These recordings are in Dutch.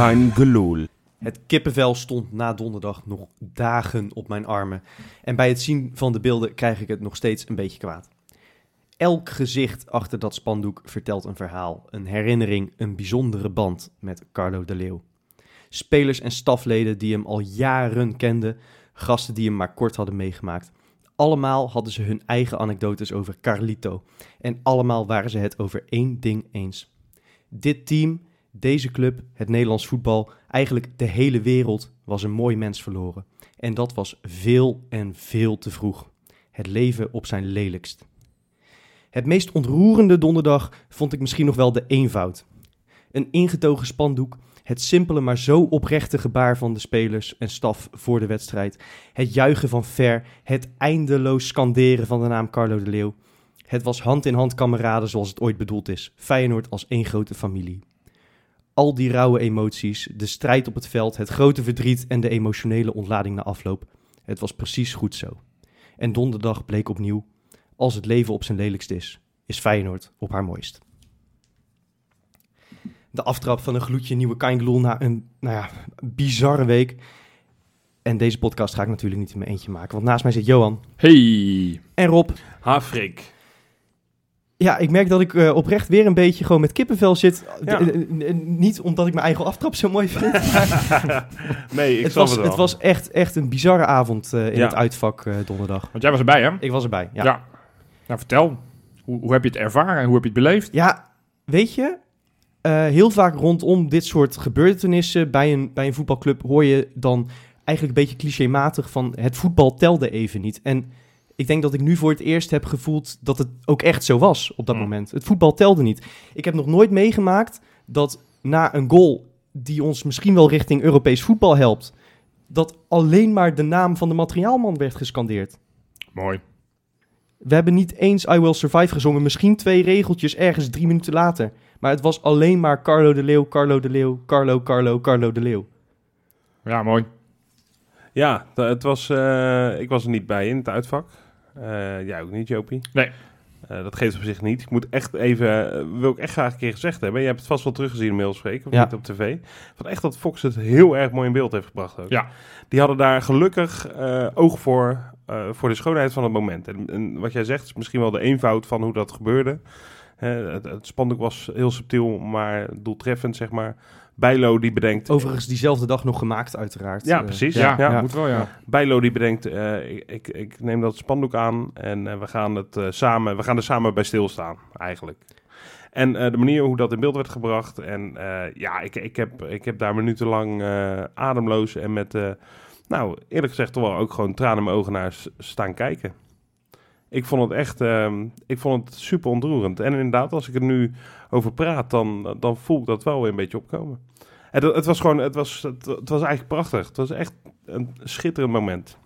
Gelul. Het kippenvel stond na donderdag nog dagen op mijn armen. En bij het zien van de beelden krijg ik het nog steeds een beetje kwaad. Elk gezicht achter dat spandoek vertelt een verhaal, een herinnering, een bijzondere band met Carlo de Leeuw. Spelers en stafleden die hem al jaren kenden, gasten die hem maar kort hadden meegemaakt. Allemaal hadden ze hun eigen anekdotes over Carlito. En allemaal waren ze het over één ding eens. Dit team, deze club, het Nederlands voetbal, eigenlijk de hele wereld was een mooi mens verloren. En dat was veel en veel te vroeg. Het leven op zijn lelijkst. Het meest ontroerende donderdag vond ik misschien nog wel de eenvoud. Een ingetogen spandoek, het simpele maar zo oprechte gebaar van de spelers en staf voor de wedstrijd, het juichen van Ver, het eindeloos scanderen van de naam Carlo de Leeuw. Het was hand in hand kameraden zoals het ooit bedoeld is, Feyenoord als één grote familie. Al die rauwe emoties, de strijd op het veld, het grote verdriet en de emotionele ontlading na afloop, het was precies goed zo. En donderdag bleek opnieuw, als het leven op zijn lelijkst is, is Feyenoord op haar mooist. De aftrap van een gloedje nieuwe Kaingeloel na een nou ja, bizarre week. En deze podcast ga ik natuurlijk niet in mijn eentje maken, want naast mij zit Johan Hey. en Rob. Hafrik. Ja, ik merk dat ik eh, oprecht weer een beetje gewoon met kippenvel zit. Ja. Eh, eh, niet omdat ik mijn eigen aftrap zo mooi vind. nee, ik het, was, het wel. het was echt, echt een bizarre avond in Ja. het uitvak donderdag. Want jij was erbij, hè? Ik was erbij, ja. Ja. Nou, vertel. Hoe, hoe heb je het ervaren en hoe heb je het beleefd? Ja, weet je, heel vaak rondom dit soort gebeurtenissen bij een, bij een voetbalclub hoor je dan eigenlijk een beetje clichématig van het voetbal telde even niet. En ik denk dat ik nu voor het eerst heb gevoeld dat het ook echt zo was op dat Mm. moment. Het voetbal telde niet. Ik heb nog nooit meegemaakt dat na een goal die ons misschien wel richting Europees voetbal helpt, dat alleen maar de naam van de materiaalman werd gescandeerd. Mooi. We hebben niet eens I Will Survive gezongen. Misschien twee regeltjes ergens drie minuten later. Maar het was alleen maar Carlo de Leeuw, Carlo de Leeuw, Carlo, Carlo, Carlo de Leeuw. Ja, mooi. Ja, het was, eh, ik was er niet bij in het uitvak. Eh jij ook niet, Jopie? Nee. Eh, dat geeft op zich niet. Ik moet echt even, eh, wil ik echt graag een keer gezegd hebben. Je hebt het vast wel teruggezien inmiddels, Freek, of Ja. niet op tv. Van echt dat Fox het heel erg mooi in beeld heeft gebracht ook. Ja. Die hadden daar gelukkig eh, oog voor, eh, voor de schoonheid van het moment. En, en wat jij zegt is misschien wel de eenvoud van hoe dat gebeurde. Hè, het, het spandoek was heel subtiel, maar doeltreffend, zeg maar. Bijlo die bedenkt... Overigens diezelfde dag nog gemaakt, uiteraard. Ja, Eh, precies. Ja, Ja. ja. moet wel, ja. Bijlo die bedenkt, eh, ik, ik, ik neem dat spandoek aan en eh, we, gaan het, eh, samen, we gaan er samen bij stilstaan, eigenlijk. En eh, de manier hoe dat in beeld werd gebracht. En eh, ja, ik, ik, heb, ik heb daar minutenlang eh, ademloos en met, eh, nou eerlijk gezegd toch wel ook gewoon tranen in mijn ogen naar staan kijken. Ik vond het echt, ehm, ik vond het super ontroerend. En inderdaad, als ik er nu over praat, dan, dan voel ik dat wel weer een beetje opkomen. Het, het was gewoon, het was, het, het was eigenlijk prachtig. Het was echt een schitterend moment.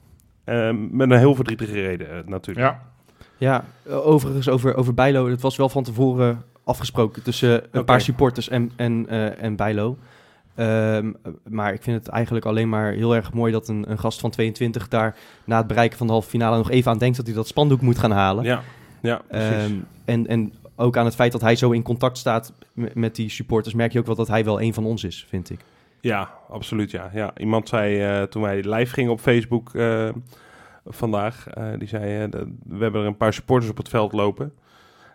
Ehm, met een heel verdrietige reden eh, natuurlijk. Ja. Ja, overigens over, over Bijlo. Het was wel van tevoren afgesproken tussen een paar supporters en, en, eh, en Bijlo. Ehm, maar ik vind het eigenlijk alleen maar heel erg mooi dat een, een gast van 22 daar na het bereiken van de halve finale nog even aan denkt dat hij dat spandoek moet gaan halen. Ja, ja precies. Ehm, en, en ook aan het feit dat hij zo in contact staat met die supporters, merk je ook wel dat hij wel een van ons is, vind ik. Ja, absoluut. Ja. Ja, iemand zei eh, toen wij live gingen op Facebook eh, vandaag, eh, die zei: We hebben er een paar supporters op het veld lopen.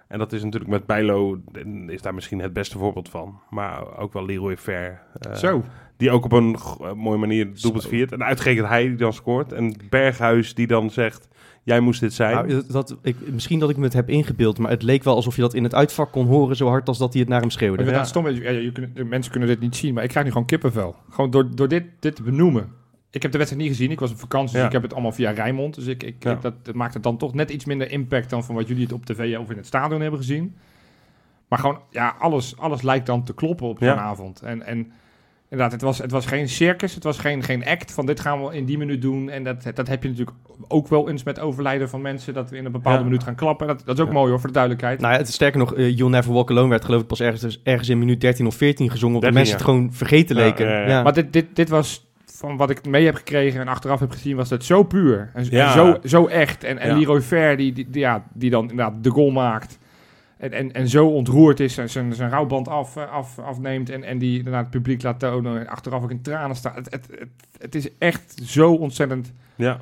En dat is natuurlijk met Bijlo, is daar misschien het beste voorbeeld van. Maar ook wel Leroy Fair. eh, Zo. Die ook op een eh, mooie manier doelpunt viert. En uitgerekend hij die dan scoort. En Berghuis die dan zegt: Jij moest dit zijn. Nou, dat, dat- ik, misschien dat ik me het heb ingebeeld, maar het leek wel alsof je dat in het uitvak kon horen zo hard als dat hij het naar hem schreeuwde. dat stom. Ja, je de mensen kunnen dit niet zien, maar ik krijg nu gewoon kippenvel. Gewoon door, door dit, dit te benoemen. Ik heb de wedstrijd niet gezien. Ik was op vakantie, dus Ja. ik heb het allemaal via Rijnmond. Dus ik, ik, Ja. ik- dat, dat maakt het dan toch net iets minder impact dan van wat jullie het op tv of in het stadion hebben gezien. Maar gewoon, ja, alles, alles lijkt dan te kloppen op zo'n Ja. avond. En, en inderdaad, het was, het was geen circus, het was geen, geen act van dit gaan we in die minuut doen. En dat, dat heb je natuurlijk ook wel eens met overlijden van mensen, dat we in een bepaalde Ja. minuut gaan klappen. Dat, dat is ook Ja. mooi hoor, voor de duidelijkheid. Nou ja, het is sterker nog, eh, You'll Never Walk Alone werd geloof ik pas ergens, ergens in minuut 13 of 14 gezongen, omdat 13, mensen het gewoon vergeten Ja, leken. ja, ja. Ja. Maar dit, dit, dit was van wat ik mee heb gekregen en achteraf heb gezien, was het zo puur. En, Ja. en zo, zo echt. En, en Ja. Leroy Fair, die, die, die- ja, die dan inderdaad de goal maakt. En, en, en zo ontroerd is en zijn, zijn rouwband af, eh, af, afneemt en, en die naar het publiek laat tonen. En achteraf ook in tranen staat. Het, het, het, het is echt zo ontzettend Ja,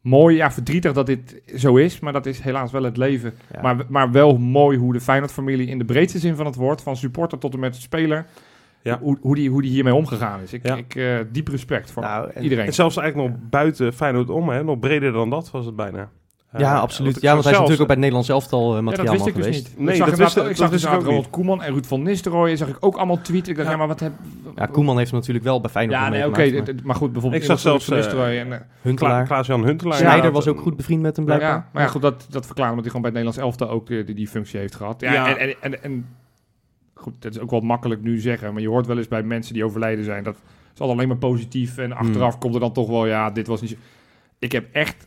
mooi. Ja, verdrietig dat dit zo is, maar dat is helaas wel het leven. Maar, maar wel mooi hoe de Feyenoord-familie in de breedste zin van het woord, van supporter tot en met speler, Ja. hoe, hoe, die, hoe die hiermee omgegaan is. Ik, Ja. ik eh, diep respect voor Nou, en- iedereen. en zelfs eigenlijk nog buiten Feyenoord om, hè. Nog breder dan dat was het bijna. ja, Eh, absoluut. Ja, want hij is natuurlijk ook bij het Nederlands elftal eh, Ja, dat wist ik dus geweest. niet. Nee, ik zag dat wist- ik zag dus. Ronald Koeman en Ruud van Nistelrooy. Zag ik ook allemaal tweeten. Ik dacht, Ja. ja, maar wat heb... Ja, Koeman heeft natuurlijk wel bij Feyenoord Ja, nee, oké. meegemaakt, d- maar maar goed, bijvoorbeeld Ik zag zelfs, Van Nistelrooy en, eh, Huntelaar. Kla- Klaas-Jan Huntelaar. Inderdaad. was ook goed bevriend met hem blijkbaar. ja, maar ja, goed, dat, dat verklaart omdat hij gewoon bij het Nederlands elftal ook die, die functie heeft gehad. Ja, Ja. En, en, en, en goed, dat is ook wel makkelijk nu zeggen, maar je hoort wel eens bij mensen die overlijden zijn, dat is altijd alleen maar positief en achteraf komt er dan toch wel, ja, dit was niet zo. Ik heb echt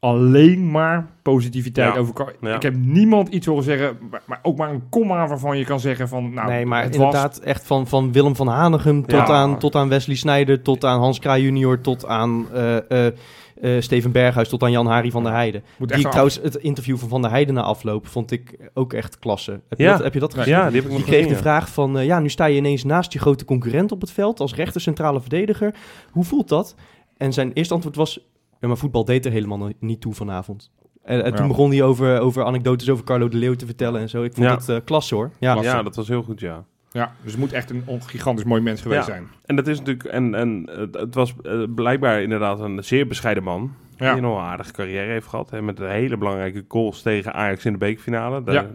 alleen maar positiviteit Ja. over. Ja. Ik heb niemand iets horen zeggen, maar, maar ook maar een komma waarvan je kan zeggen van, nou, nee, maar het was inderdaad echt van, van Willem van Hanegem tot, Ja. aan, tot aan Wesley Snijder, tot aan Hans Kraaij junior, tot aan eh, eh, eh, Steven Berghuis, tot aan Jan-Hari van der Heijden. moet Die trouwens, het interview van Van der Heijden na afloop vond ik ook echt klasse. Heb, Ja. je, dat, heb je dat gezien? Ja, die heb ik nog Die kreeg de gezien, vraag van, eh, ja, nu sta je ineens naast je grote concurrent op het veld als rechter centrale verdediger. Hoe voelt dat? En zijn eerste antwoord was, ja, maar voetbal deed er helemaal niet toe vanavond. En, en toen Ja. begon hij over, over anekdotes over Carlo de Leeuw te vertellen en zo. Ik vond Ja. het eh, klasse hoor. Ja. Klasse. Ja, dat was heel goed, ja. Ja, dus het moet echt een gigantisch mooi mens geweest Ja. zijn. En dat is natuurlijk, en, en het, het was eh, blijkbaar inderdaad een zeer bescheiden man. Ja. Die een aardige carrière heeft gehad. Hè, met hele belangrijke goals tegen Ajax in de bekerfinale. Daar, Ja.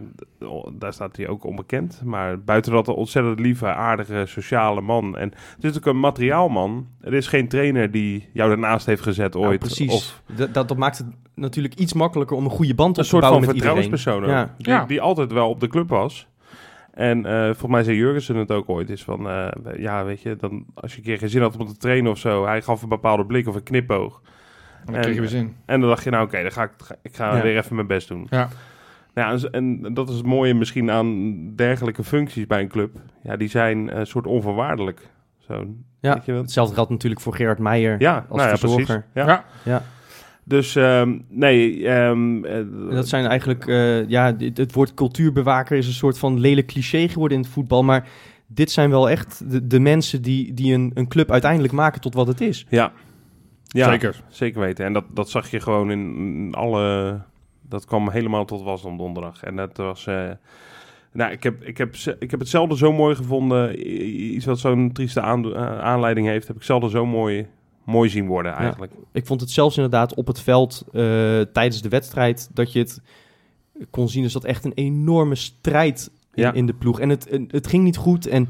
daar staat hij ook onbekend. Maar buiten dat een ontzettend lieve, aardige, sociale man. En het is ook een materiaalman. Er is geen trainer die jou daarnaast heeft gezet ooit. precies. Of Dat, dat, dat maakt het natuurlijk iets makkelijker om een goede band op een te soort van bouwen met iedereen. vertrouwenspersoon ook. Ja. Die, Ja. die altijd wel op de club was. En eh volgens mij zei Jurgensen het ook ooit. Is van, eh, ja, weet je, dan, als je een keer geen zin had om te trainen of zo. Hij gaf een bepaalde blik of een knipoog. En dan En- kreeg je weer zin. En dan dacht je, nou oké, dan ga ik, ga- ik ga Ja. weer even mijn best doen. Ja. Nou, ja, en, dat is het mooie misschien aan dergelijke functies bij een club. Ja, die zijn een soort onvoorwaardelijk. Zo, Ja. weet je? Hetzelfde geldt natuurlijk voor Gerard Meijer Ja, als nou ja, precies. verzorger. Ja. Ja. Ja. Dus ehm, nee, ehm, eh, dat zijn eigenlijk, eh, ja, dit- het woord cultuurbewaker is een soort van lelijk cliché geworden in het voetbal. Maar dit zijn wel echt de, de mensen die, die een, een club uiteindelijk maken tot wat het is. ja. ja, Zeker. Zeker weten. En dat, dat zag je gewoon in, alle... Dat kwam helemaal tot was op donderdag. En dat was... eh, nou, ik heb, ik, heb, ik heb het zelden zo mooi gevonden. Iets wat zo'n trieste aanleiding heeft, heb ik zelden zo mooi, mooi zien worden eigenlijk. Ik vond het zelfs inderdaad op het veld eh, tijdens de wedstrijd dat je het kon zien. Dus dat echt een enorme strijd in, Ja. in de ploeg. En het, het ging niet goed. En,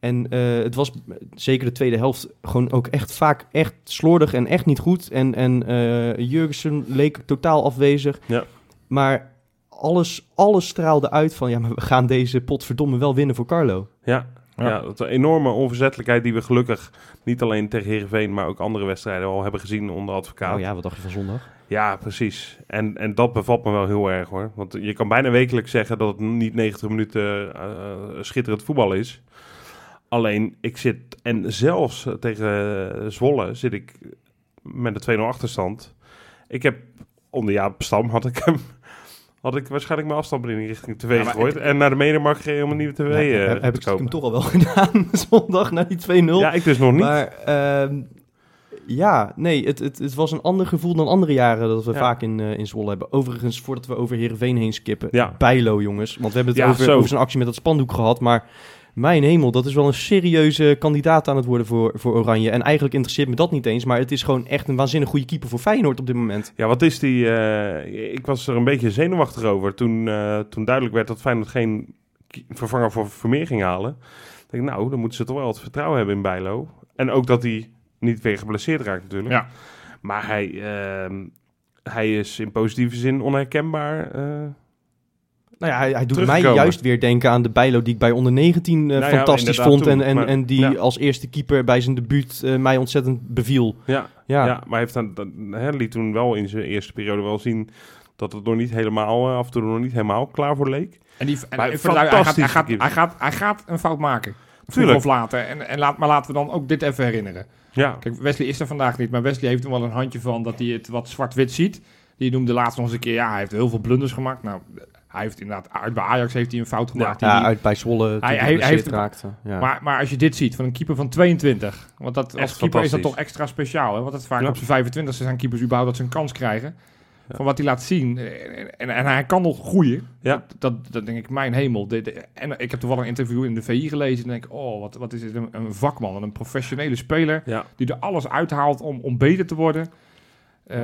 en eh, het was zeker de tweede helft gewoon ook echt vaak echt slordig en echt niet goed. En, en eh Jurgensen leek totaal afwezig. Ja. Maar alles, alles straalde uit van ja, maar we gaan deze pot verdomme wel winnen voor Carlo. Ja, Ja. ja. dat is een enorme onverzettelijkheid die we gelukkig niet alleen tegen Heerenveen, maar ook andere wedstrijden al hebben gezien onder advocaat. Oh ja, wat dacht je van zondag? Ja, precies. En, en dat bevalt me wel heel erg hoor. Want je kan bijna wekelijks zeggen dat het niet 90 minuten eh, eh, schitterend voetbal is. Alleen ik zit, en zelfs tegen Zwolle zit ik met een 2-0 achterstand. Ik heb onder Jaap Stam had ik hem. Had ik waarschijnlijk mijn afstandsbediening richting tv Ja, gegooid. En naar de mediamarkt gereden om een nieuwe tv Nou, eh, heb, ik hem toch al wel gedaan zondag na die 2-0. Ja, ik dus nog niet. Maar ehm, ja, nee, het, het, het was een ander gevoel dan andere jaren dat we Ja. vaak in, eh, in Zwolle hebben. Overigens, voordat we over Heerenveen heen skippen, Ja. Bijlo jongens. Want we hebben het Ja, over, zo. over zijn actie met dat spandoek gehad, maar mijn hemel, dat is wel een serieuze kandidaat aan het worden voor, voor Oranje. En eigenlijk interesseert me dat niet eens, maar het is gewoon echt een waanzinnig goede keeper voor Feyenoord op dit moment. Ja, wat is die... eh, ik was er een beetje zenuwachtig over toen, eh, toen duidelijk werd dat Feyenoord geen vervanger voor Vermeer ging halen. Ik denk, nou, dan moeten ze toch wel wat vertrouwen hebben in Bijlo. En ook dat hij niet weer geblesseerd raakt natuurlijk. Ja. Maar hij, ehm, hij is in positieve zin onherkenbaar. Nou ja, hij, hij doet mij juist weer denken aan de Bijlo die ik bij onder 19 eh, Nou fantastisch vond. En, toen, en, maar- en die ja. als eerste keeper bij zijn debuut eh, mij ontzettend beviel. ja, ja. Ja, maar hij heeft dan, dan, hè, liet toen wel in zijn eerste periode wel zien dat het nog niet helemaal, eh, af en toe nog niet helemaal klaar voor leek. En die, en vind- hij, gaat, hij, fantastisch gaat, hij, gaat, hij gaat een fout maken. Tuurlijk. of later. En, en laat, maar laten we dan ook dit even herinneren. Ja, Kijk, Wesley is er vandaag niet, maar Wesley heeft er wel een handje van dat hij het wat zwart-wit ziet. Die noemde laatst nog eens een keer, ja, hij heeft heel veel blunders gemaakt. Nou, hij heeft inderdaad, uit bij Ajax heeft hij een fout gemaakt. Ja, die- die- uit bij Zwolle hij- hij, hij heeft- raakte. Ja. maar, maar als je dit ziet van een keeper van 22, want dat, als keeper is dat toch extra speciaal. Hè? Want het vaak Ja. op zijn 25 zijn keepers überhaupt dat ze een kans krijgen. Ja. Van wat hij laat zien. En, en, en hij kan nog groeien. Ja. Dat, dat, dat denk ik, mijn hemel. De- de- en ik heb toevallig een interview in de VI gelezen. En denk ik, oh, wat, wat is dit een, een vakman. Een professionele speler. Ja. Die er alles uithaalt om, om beter te worden. Eh,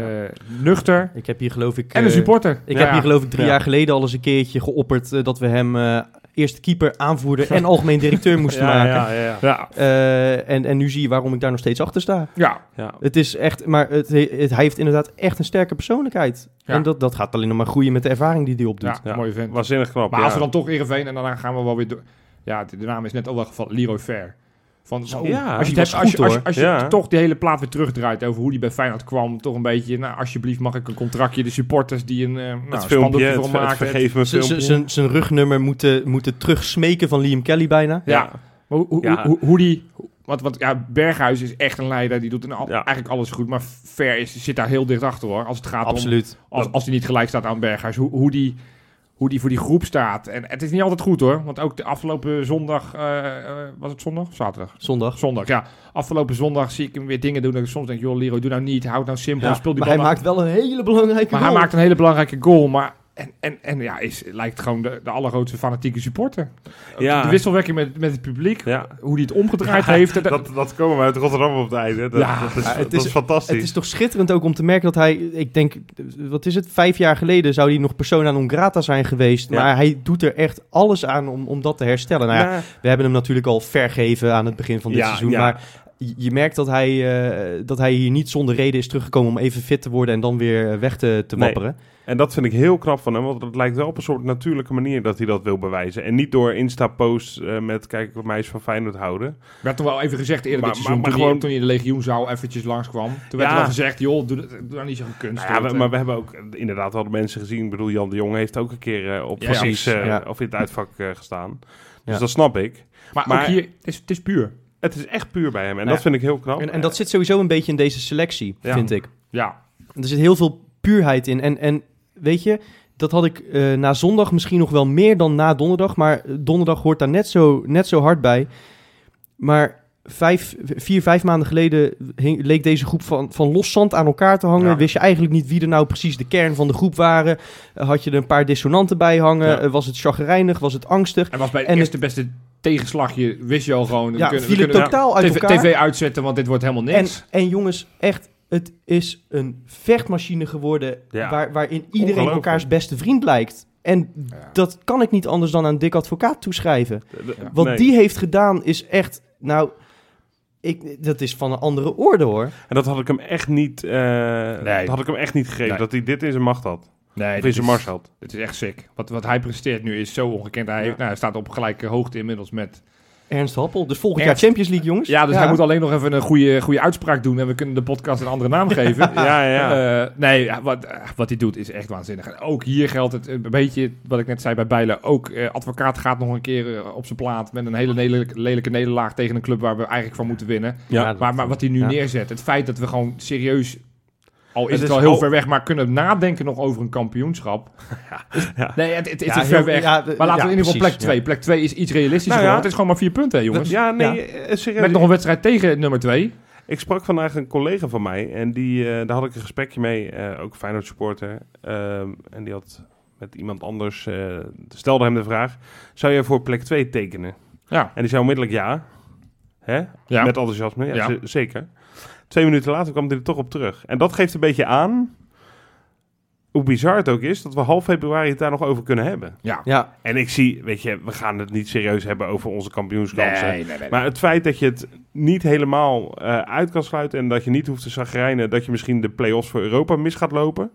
nuchter. ik heb hier geloof ik... En een eh, supporter. Ik Ja, heb hier geloof ik drie Ja. jaar geleden al eens een keertje geopperd eh, dat we hem eh eerste keeper, aanvoerder en algemeen directeur moesten ja, maken. ja, ja, ja. Ja, Eh, en, en nu zie je waarom ik daar nog steeds achter sta. ja. Ja. Het is echt, maar het, het- hij heeft inderdaad echt een sterke persoonlijkheid. Ja. En dat, dat gaat alleen nog maar groeien met de ervaring die hij opdoet. ja, Ja. mooie vent. Waanzinnig knap. Maar ja. als we dan toch Ereveen en daarna gaan we wel weer door. Ja, de, de naam is net al wel gevallen. Leroy Fair. Van, Zo, Ja, als je, als je, als je, hoor. als je Ja. toch die hele plaat weer terugdraait over hoe die bij Feyenoord kwam, toch een beetje, nou, alsjeblieft mag ik een contractje, de supporters die een uh, nou, het filmpje, het, voor het maken. vergeef me filmpje. Zijn zijn rugnummer moeten, moeten terugsmeken van Liam Kelly bijna. Ja. Maar hoe, hoe, hoe, hoe die, want, want ja, Berghuis is echt een leider, die doet Ja. eigenlijk alles goed, maar Fair is, zit daar heel dicht achter hoor, als het gaat om, Absoluut. als, als hij niet gelijk staat aan Berghuis, hoe, hoe die... Hoe die voor die groep staat. En het is niet altijd goed hoor. Want ook de afgelopen zondag. eh, eh, was het zondag? Zaterdag? Zondag. Zondag, ja. Afgelopen zondag zie ik hem weer dingen doen. Dat ik soms denk, joh, Leroy, doe nou niet. Houd nou simpel. Ja, speel die Maar bal hij nou- maakt wel een hele belangrijke maar hij goal. maakt een hele belangrijke goal. Maar en, en, en ja, is, lijkt gewoon de, de allergrootste fanatieke supporter. Ja. De wisselwerking met, met het publiek. Ja. Hoe hij het omgedraaid Ja, heeft. dat- Dat, komen we uit Rotterdam op het einde. Dat, Ja, dat, is, ja, het dat is- is fantastisch. Het is toch schitterend ook om te merken dat hij, ik denk, wat is het, vijf jaar geleden zou hij nog persona non grata zijn geweest. Ja. Maar hij doet er echt alles aan om, om dat te herstellen. Nou ja, Ja. we hebben hem natuurlijk al vergeven aan het begin van dit Ja, seizoen. ja. Maar je merkt dat hij, eh, dat hij hier niet zonder reden is teruggekomen om even fit te worden en dan weer weg te, te Nee. En dat vind ik heel knap van hem, want het lijkt wel op een soort natuurlijke manier dat hij dat wil bewijzen. En niet door Insta-posts eh, met kijk wat mij van Feyenoord houden. werd toch wel even gezegd eerder Maar- dit seizoen. maar- maar toen, hij, gewoon- toen hij in de legioenzaal eventjes langskwam. Toen werd Ja. er wel gezegd, joh, doe, dat- doe nou niet zo'n kunst. Nou ja, we- maar we hebben ook inderdaad wel de mensen gezien. Ik bedoel, Jan de Jong heeft ook een keer eh, op Ja, precies, eh, ja. of in het uitvak eh, gestaan. Dus Ja. dat snap ik. maar, maar- ook hier, het is, het is puur. Het is echt puur bij hem en Ja. dat vind ik heel knap. En, en dat zit sowieso een beetje in deze selectie, Ja. vind ik. Ja, Er zit heel veel puurheid in. En, en weet je, dat had ik eh, na zondag misschien nog wel meer dan na donderdag. Maar donderdag hoort daar net zo, net zo hard bij. Maar vijf, vier, vijf maanden geleden hing- leek deze groep van, van los zand aan elkaar te hangen. Ja. Wist je eigenlijk niet wie er nou precies de kern van de groep waren. Eh, had je er een paar dissonanten bij hangen. Ja. Eh, was het chagrijnig? Was het angstig? en was bij het En eerste beste tegenslagje, wist je al gewoon... we Ja, kunnen- we viel het kunnen totaal uit TV, elkaar. TV uitzetten, want dit wordt helemaal En, niks. en jongens, echt, het is een vechtmachine geworden Ja. waar, waarin iedereen elkaars beste vriend lijkt. En Ja. dat kan ik niet anders dan aan Dick Advocaat toeschrijven. Ja. Wat nee. die heeft gedaan is echt, nou, ik, dat is van een andere orde hoor. En dat had ik hem echt niet, eh, Nee. dat had ik hem echt niet gegeven. Nee. Dat hij dit in zijn macht had. Nee, of in zijn mars had. Het is echt sick. Wat, wat hij presteert nu is zo ongekend. Hij, heeft, nou, hij staat op gelijke hoogte inmiddels met... Ernst Happel. Dus volgend Ernst. jaar Champions League, jongens. Ja, dus hij moet alleen nog even een goede, goede uitspraak doen. En we kunnen de podcast een andere naam geven. Ja, ja. Eh, nee, ja, wat, eh, wat hij doet is echt waanzinnig. En ook hier geldt het een beetje, wat ik net zei bij Bijlen. Ook eh, advocaat gaat nog een keer eh, op zijn plaat met een hele lelijke, lelijke nederlaag tegen een club waar we eigenlijk van moeten winnen. Ja, Maar, maar wat hij nu ja. neerzet, het feit dat we gewoon serieus, al is Het wel heel ver weg, maar kunnen nadenken nog over een kampioenschap. ja. Nee, het, het, het Ja, is ver heel- weg. ja, maar laten we in ieder geval plek 2. Plek 2 is iets realistischer. Nou het is gewoon maar vier punten, hè, jongens. Ja, nee, eh, serieus. Met nog een wedstrijd tegen nummer 2. Ik sprak vandaag een collega van mij en die, eh, daar had ik een gesprekje mee, eh, ook Feyenoord supporter. Ehm, en die had met iemand anders, eh, stelde hem de vraag, zou je voor plek 2 tekenen? Ja. En die zei onmiddellijk ja. Hè? Ja. Met enthousiasme, ja, zeker. Twee minuten later kwam hij er toch op terug. En dat geeft een beetje aan hoe bizar het ook is dat we half februari het daar nog over kunnen hebben. Ja. Ja, En ik zie, weet je, we gaan het niet serieus hebben over onze kampioenskansen. nee, nee. Maar het feit dat je het niet helemaal eh, uit kan sluiten en dat je niet hoeft te zagrijnen dat je misschien de play-offs voor Europa mis gaat lopen,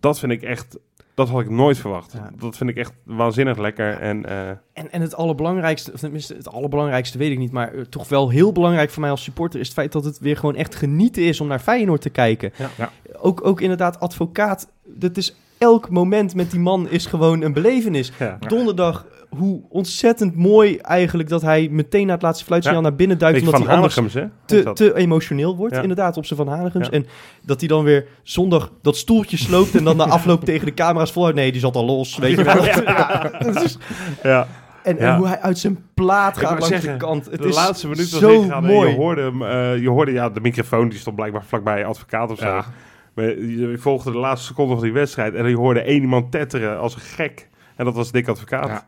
dat vind ik echt, dat had ik nooit verwacht. Ja. Dat vind ik echt waanzinnig lekker. En eh, En, en het allerbelangrijkste, of tenminste het allerbelangrijkste weet ik niet, maar eh, toch wel heel belangrijk voor mij als supporter is het feit dat het weer gewoon echt genieten is om naar Feyenoord te kijken. Ja. Ja. Ook, ook inderdaad advocaat, dat is elk moment met die man is gewoon een belevenis. Donderdag hoe ontzettend mooi eigenlijk dat hij meteen na het laatste fluitsignaal naar binnen duikt. Omdat van hij anders hè? Te, te emotioneel wordt, Ja. inderdaad, op zijn Van Hanigems. Ja. En dat hij dan weer zondag dat stoeltje sloopt en dan na afloop tegen de camera's volhoudt. Nee, die zat al los, weet je wel. Ja, is- Ja. en, en hoe hij uit zijn plaat gaat langs zeggen, de kant. Het de is laatste minuut was zo en mooi. je hoorde hem, eh, je hoorde ja, de microfoon, die stond blijkbaar vlakbij advocaat of zo. Ja. Maar je, je volgde de laatste seconde van die wedstrijd en je hoorde één iemand tetteren als een gek. En dat was Dick Advocaat. Ja,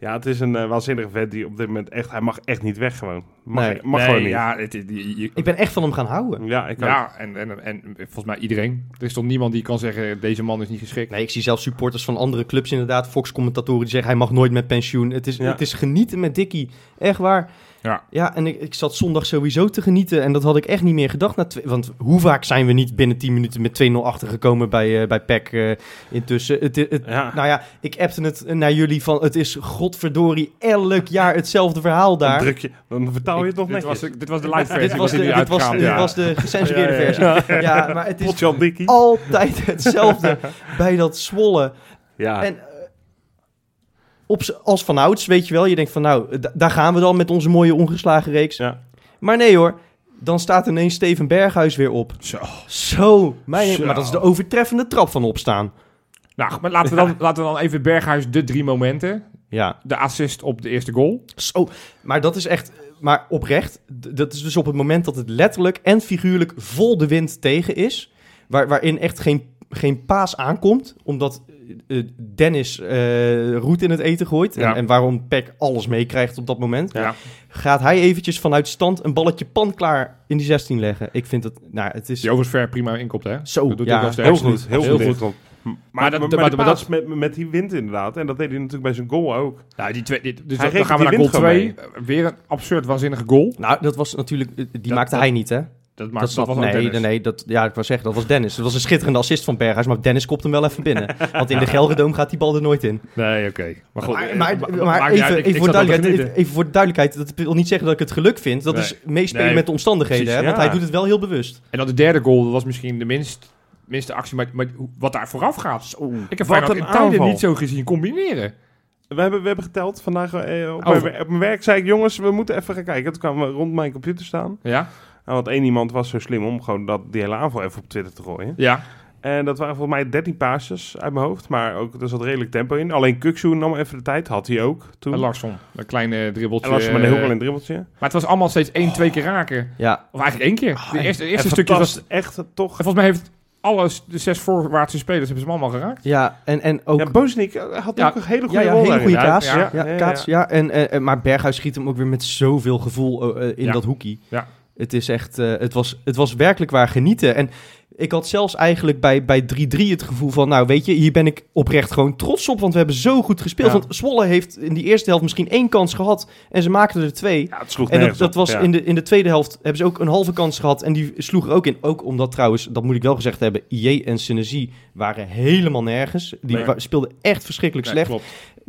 Ja. het is een eh, waanzinnige vet die op dit moment echt, hij mag echt niet weg gewoon. Mag, Nee. mag Nee, gewoon niet. Ja, het, je- je- Ik ben echt van hem gaan houden. Ja, ik ja en, en, en volgens mij iedereen. Er is toch niemand die kan zeggen, deze man is niet geschikt. Nee, ik zie zelfs supporters van andere clubs inderdaad, Fox-commentatoren die zeggen hij mag nooit met pensioen. Het is, Ja. het is genieten met Dickie, echt waar. Ja. Ja, en ik, ik zat zondag sowieso te genieten en dat had ik echt niet meer gedacht. Na twee- want hoe vaak zijn we niet binnen 10 minuten met 2-0 achtergekomen bij, eh bij PEC eh, intussen? Het, het, Ja. Nou ja, ik appte het naar jullie van het is godverdorie elk jaar hetzelfde verhaal Dan daar. druk je, dan vertaal je het nog dit, netjes. was, dit was de live versie. Dit was, de, dit, was, uitgegaan, dit ja. was de gecensureerde Ja, ja, versie. ja. Ja, maar het is altijd hetzelfde bij dat Zwolle. Ja. En op, als vanouds, weet je wel, je denkt van nou, daar gaan we dan met onze mooie ongeslagen reeks. ja. Maar nee hoor, dan staat ineens Steven Berghuis weer op. Zo. Zo, mijn, Zo. maar dat is de overtreffende trap van opstaan. Nou, maar laten we, dan, laten we dan even Berghuis de drie momenten. Ja, De assist op de eerste goal. zo. Maar dat is echt, maar oprecht, dat is dus op het moment dat het letterlijk en figuurlijk vol de wind tegen is. Waar, waarin echt geen, geen paas aankomt, omdat Dennis eh roet in het eten gooit. En, Ja. en waarom Peck alles meekrijgt op dat moment. Ja. gaat hij eventjes vanuit stand een balletje panklaar in die 16 leggen. Ik vind het, nou, het is Die overigens ver prima inkopt, hè? zo, Dat doet ja, hij wel sterk. Heel goed, heel, Heel goed. Maar, dat- maar, met, met die wind inderdaad. En dat deed hij natuurlijk bij zijn goal ook. Nou, die twee, dit- dus Hij dan, gaan we naar die goal wind 2. gewoon Weer een absurd waanzinnige goal. Nou, dat was natuurlijk, die Dat- maakte dat- hij niet, hè? Dat, maakt, dat, dat was nee, Dennis. nee, dat, ja, ik wou zeggen, dat was Dennis. Dat was een schitterende assist van Berghuis, maar Dennis kopt hem wel even binnen. Want in de Gelredoom gaat die bal er nooit in. Nee, oké. Maar goed. Maar, eh, maar, even, uit. Ik- even, ik voor duidelijkheid, even, voor de duidelijkheid, dat wil niet zeggen dat ik het geluk vind. Dat Nee. is meespelen Nee. met de omstandigheden, Precies, hè? Want ja. hij doet het wel heel bewust. En dan de derde goal, dat was misschien de minst, minste actie. Maar, maar wat daar vooraf gaat. Ik heb Feyenoord een in tijden niet zo gezien combineren. We hebben, we hebben geteld vandaag eh, op, Oh. mijn, op mijn werk. Zei ik, jongens, we moeten even gaan kijken. Toen kwamen we rond mijn computer staan. Ja? Nou, want één iemand was zo slim om gewoon dat, die hele aanval even op Twitter te gooien. Ja. En dat waren volgens mij 13 paasjes uit mijn hoofd. Maar ook, er zat redelijk tempo in. Alleen Kuksu nam even de tijd. Had hij ook toen. En Larsson. Een kleine dribbeltje. En Larsson met een heel klein dribbeltje. Maar het was allemaal steeds één, twee keer raken. Ja, Of eigenlijk één keer. De eerste, de eerste En stukje was... Echt toch... En volgens mij heeft alle de zes voorwaartse spelers hebben ze hem allemaal geraakt. ja en, en ook... Ja, eh, had Ja. ook een hele Ja, goede ja, rol hele goede kaats. Ja, Ja, ja, ja, kaats, ja. En, eh, eh, maar Berghuis schiet hem ook weer met zoveel gevoel in Ja. dat hoekie. Ja. Het, is echt, eh, het, was, het was werkelijk waar genieten. En ik had zelfs eigenlijk bij, bij 3-3 het gevoel van... nou, weet je, hier ben ik oprecht gewoon trots op... want we hebben zo goed gespeeld. Ja. Want Zwolle heeft in die eerste helft misschien één kans gehad... en ze maakten er twee. Ja, het sloeg En dat, was Ja. in, de, in de tweede helft hebben ze ook een halve kans gehad. En die sloeg er ook in. Ook omdat trouwens, dat moet ik wel gezegd hebben, IE en Senesi waren helemaal nergens. Die Nee. wa- speelden echt verschrikkelijk Nee, slecht.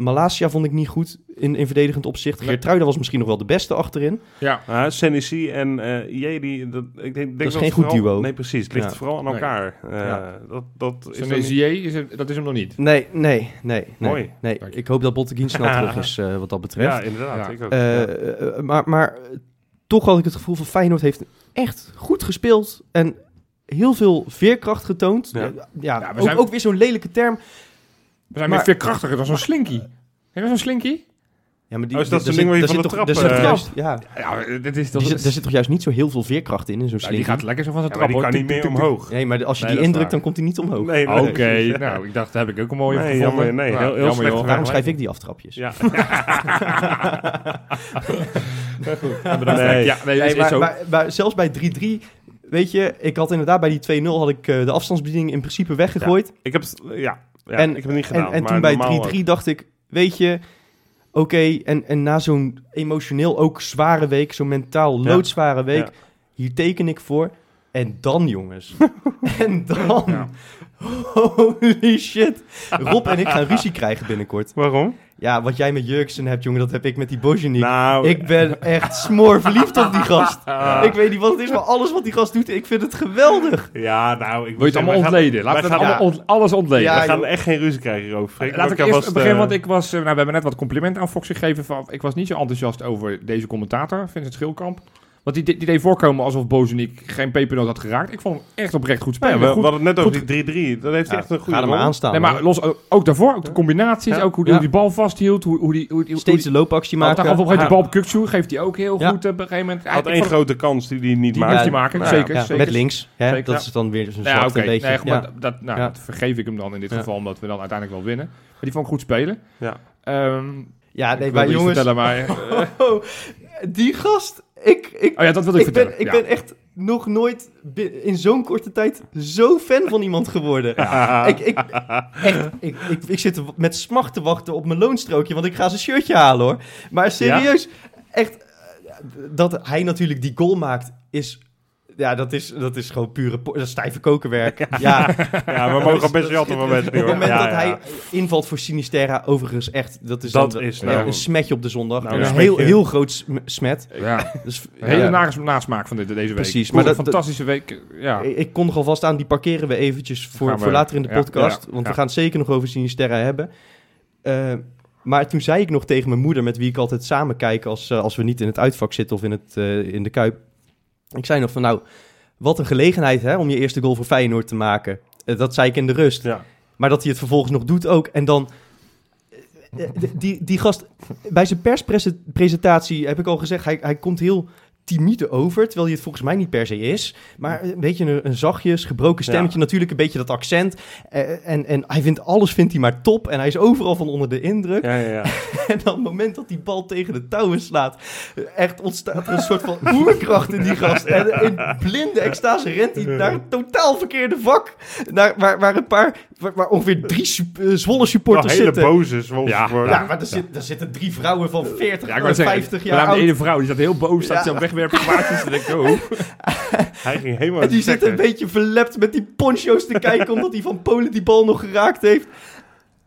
Malasia vond ik niet goed in, in verdedigend opzicht. Nee. Geertruida was misschien nog wel de beste achterin. Ja. Ja, Senesi en eh IE, die, dat, ik denk, denk Dat is het geen goed vooral- duo. Nee, precies. Het ligt Ja. vooral aan Nee. elkaar. Eh, Ja. Dat, dat is Zier is het- dat is hem nog niet. Nee, nee, nee. nee, Mooi. Nee. Dank. Ik hoop dat Botteguin snel terug is eh, wat dat betreft. Ja, inderdaad. Ja. Ik ook. Eh, ja. eh, maar, maar eh, toch had ik het gevoel van Feyenoord heeft echt goed gespeeld. En heel veel veerkracht getoond. Ja. Eh, ja, Ja, we ook, zijn- ook weer zo'n lelijke term. We zijn Maar- weer veel krachtiger dan zo'n slinky. Ken je zo'n slinky? Ja, maar die, Oh, is dat zo'n ding waar je van de toch- trap, daar zit eh, juist- Ja, Ja, dit is... Dat die zit- is daar zit toch juist niet zo heel veel veerkracht in, in zo'n ja, slinky? die gaat lekker zo van zijn trap. die kan niet meer omhoog. Nee, maar als je Nee, die indrukt, dan komt hij niet omhoog. Nee, nee, Oké, nou, ik dacht, daar heb ik ook een mooie Nee, gevonden. nee, heel- heel jammer, slecht. Daarom schrijf ik die aftrapjes. Ja. Ja. Nee. Ja, nee, Nee, is, is maar, zo. maar, maar zelfs bij 3-3, weet je, ik had inderdaad bij die 2-0 had ik eh, de afstandsbediening in principe weggegooid. Ik heb het, ja, ja En- ik heb het niet gedaan. en en maar toen bij normaal 3-3 dacht ik, weet je, oké, en, en na zo'n emotioneel ook zware week, zo'n mentaal loodzware week, Ja. hier teken ik voor. En dan, jongens. en dan. Ja. Holy shit. Rob en ik gaan ruzie krijgen binnenkort. Waarom? Ja, wat jij met Jurksen hebt, jongen, dat heb ik met die Bozjanik. Nou, Ik ben echt smoor verliefd op die gast. Ik weet niet wat het is, maar alles wat die gast doet, ik vind het geweldig. Ja, nou, ik Wil je het allemaal ontleden? Laten we gaan- allemaal ont- alles ontleden. Ja, we gaan joh. echt geen ruzie krijgen hierover. Freek. Laat ik eerst vast, beginnen, eh, want ik was... eh, nou, we hebben net wat complimenten aan Fox gegeven. Van, ik was niet zo enthousiast over deze commentator, Vincent Schilkamp. Want die, die deed voorkomen alsof Bozenik geen pepernoot had geraakt. Ik vond hem echt oprecht goed ja, spelen. we, hadden het net over die 3-3. Dat heeft hij echt een goede Ga er maar rol. aan staan. Nee, maar los, ook, daarvoor, ook de combinaties, Ja. ook hoe, Ja. hoe die bal vasthield, hoe, hoe die... Hoe die Steeds hoe de loopactie die, maken. Op een gegeven moment Ja. de bal op geeft hij ook heel Ja. goed eh, op een gegeven moment. Ja, Had één grote kans die hij niet Die maakt. moest hij maken, Nou ja. zeker. Met links. Dat is dan weer zo'n oké. een beetje. Ja. dat, nou, dat vergeef ik hem dan in dit geval, omdat we dan uiteindelijk wel winnen. Maar die vond ik goed spelen. Ja. Ehm ja, ik nee, maar jongens... vertellen, maar... eh, Oh, die gast, ik, ik, oh ja, dat ik, ik, vertellen. ben, ik ja. ben echt nog nooit in zo'n korte tijd zo fan van iemand geworden. Ja. Ik, ik, echt, ik, ik, ik zit met smacht te wachten op mijn loonstrookje, want ik ga zijn shirtje halen hoor. Maar serieus, echt, eh, dat hij natuurlijk die goal maakt, is... Ja, dat is, dat is gewoon pure po- dat is stijve kokenwerk. Ja, Ja, we Dat mogen is- best dat mensen. Op het moment Ja, dat ja. hij invalt voor Sinisterra, overigens echt, dat is, Dat een, is een- nou- een smetje op de zondag. Nou, een een heel, heel groot sm- smet. Ja, Dus, hele nasmaak van dit, deze week. Precies, maar maar een dat- fantastische week. Ja. Ik, ik kondig alvast aan, die parkeren we eventjes voor, we- voor later in de ja, podcast. ja, want ja. we gaan het zeker nog over Sinisterra hebben. Eh, maar toen zei ik nog tegen mijn moeder, met wie ik altijd samen kijk als, eh, als we niet in het uitvak zitten of in, het, eh, in de Kuip. Ik zei nog van nou, wat een gelegenheid hè, om je eerste goal voor Feyenoord te maken. Eh, dat zei ik in de rust. Ja. Maar dat hij het vervolgens nog doet ook. En dan... eh, eh, Die, die gast, bij zijn perspresentatie heb ik al gezegd, hij, hij komt heel timide over, terwijl hij het volgens mij niet per se is. Maar een beetje een, een zachtjes, gebroken stemmetje, natuurlijk een beetje dat accent. En, en hij vindt alles vindt hij maar top en hij is overal van onder de indruk. Ja, ja, ja. En dan het moment dat die bal tegen de touwen slaat, echt ontstaat er een soort van oerkracht in die gast. En in blinde extase rent hij naar het totaal verkeerde vak. Naar, waar, waar een paar, waar, waar ongeveer drie eh, Zwolle supporters hele zitten. boze Zwolle Ja. supporters. Ja, maar er, zit, er zitten drie vrouwen van 40 Ja, ik en wou zeggen, 50 we jaar namen de oud. ene vrouw, die staat heel boos, staat Ja. aan wegwerpen kwaadjes. En denk ik, oh. Hij ging helemaal En die zit een beetje verlept met die poncho's te kijken, omdat hij van Polen die bal nog geraakt heeft.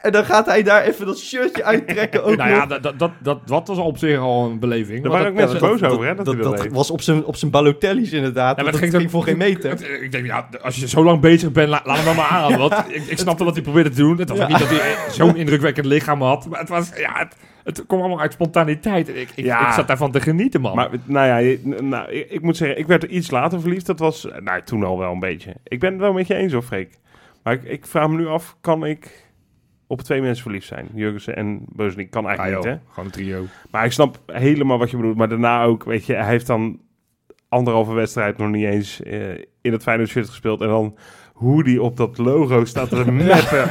En dan gaat hij daar even dat shirtje uittrekken ook Nou ja, dat, dat, dat, dat, was op zich al een beleving. Want waren ook mensen dat- boos over, hè, dat, dat, was op zijn, op zijn Balotelli's inderdaad. Ja, maar dat ging ging voor geen meter. Ik denk, ja, als je zo lang bezig bent, la- laat hem dan maar aan. Want ik, ik snapte wat hij probeerde te doen. Het was Ja. niet dat hij zo'n indrukwekkend lichaam had. Maar het was, ja, het, het kwam allemaal uit spontaniteit. En Ik, ik, Ja. ik zat daarvan te genieten, man. Maar nou ja, nou, ik, ik moet zeggen, ik werd er iets later verliefd. Dat was, nou, toen al wel een beetje. Ik ben het wel met je eens, hoor, Freek. Maar ik, ik vraag me nu af, kan ik op twee mensen verliefd zijn? Jurgensen en Beuzenik kan eigenlijk joh, niet, hè? gewoon een trio. Maar ik snap helemaal wat je bedoelt. Maar daarna ook, weet je, hij heeft dan anderhalve wedstrijd nog niet eens eh, in het Feyenoord shirt gespeeld. En dan hoe die op dat logo staat te meppen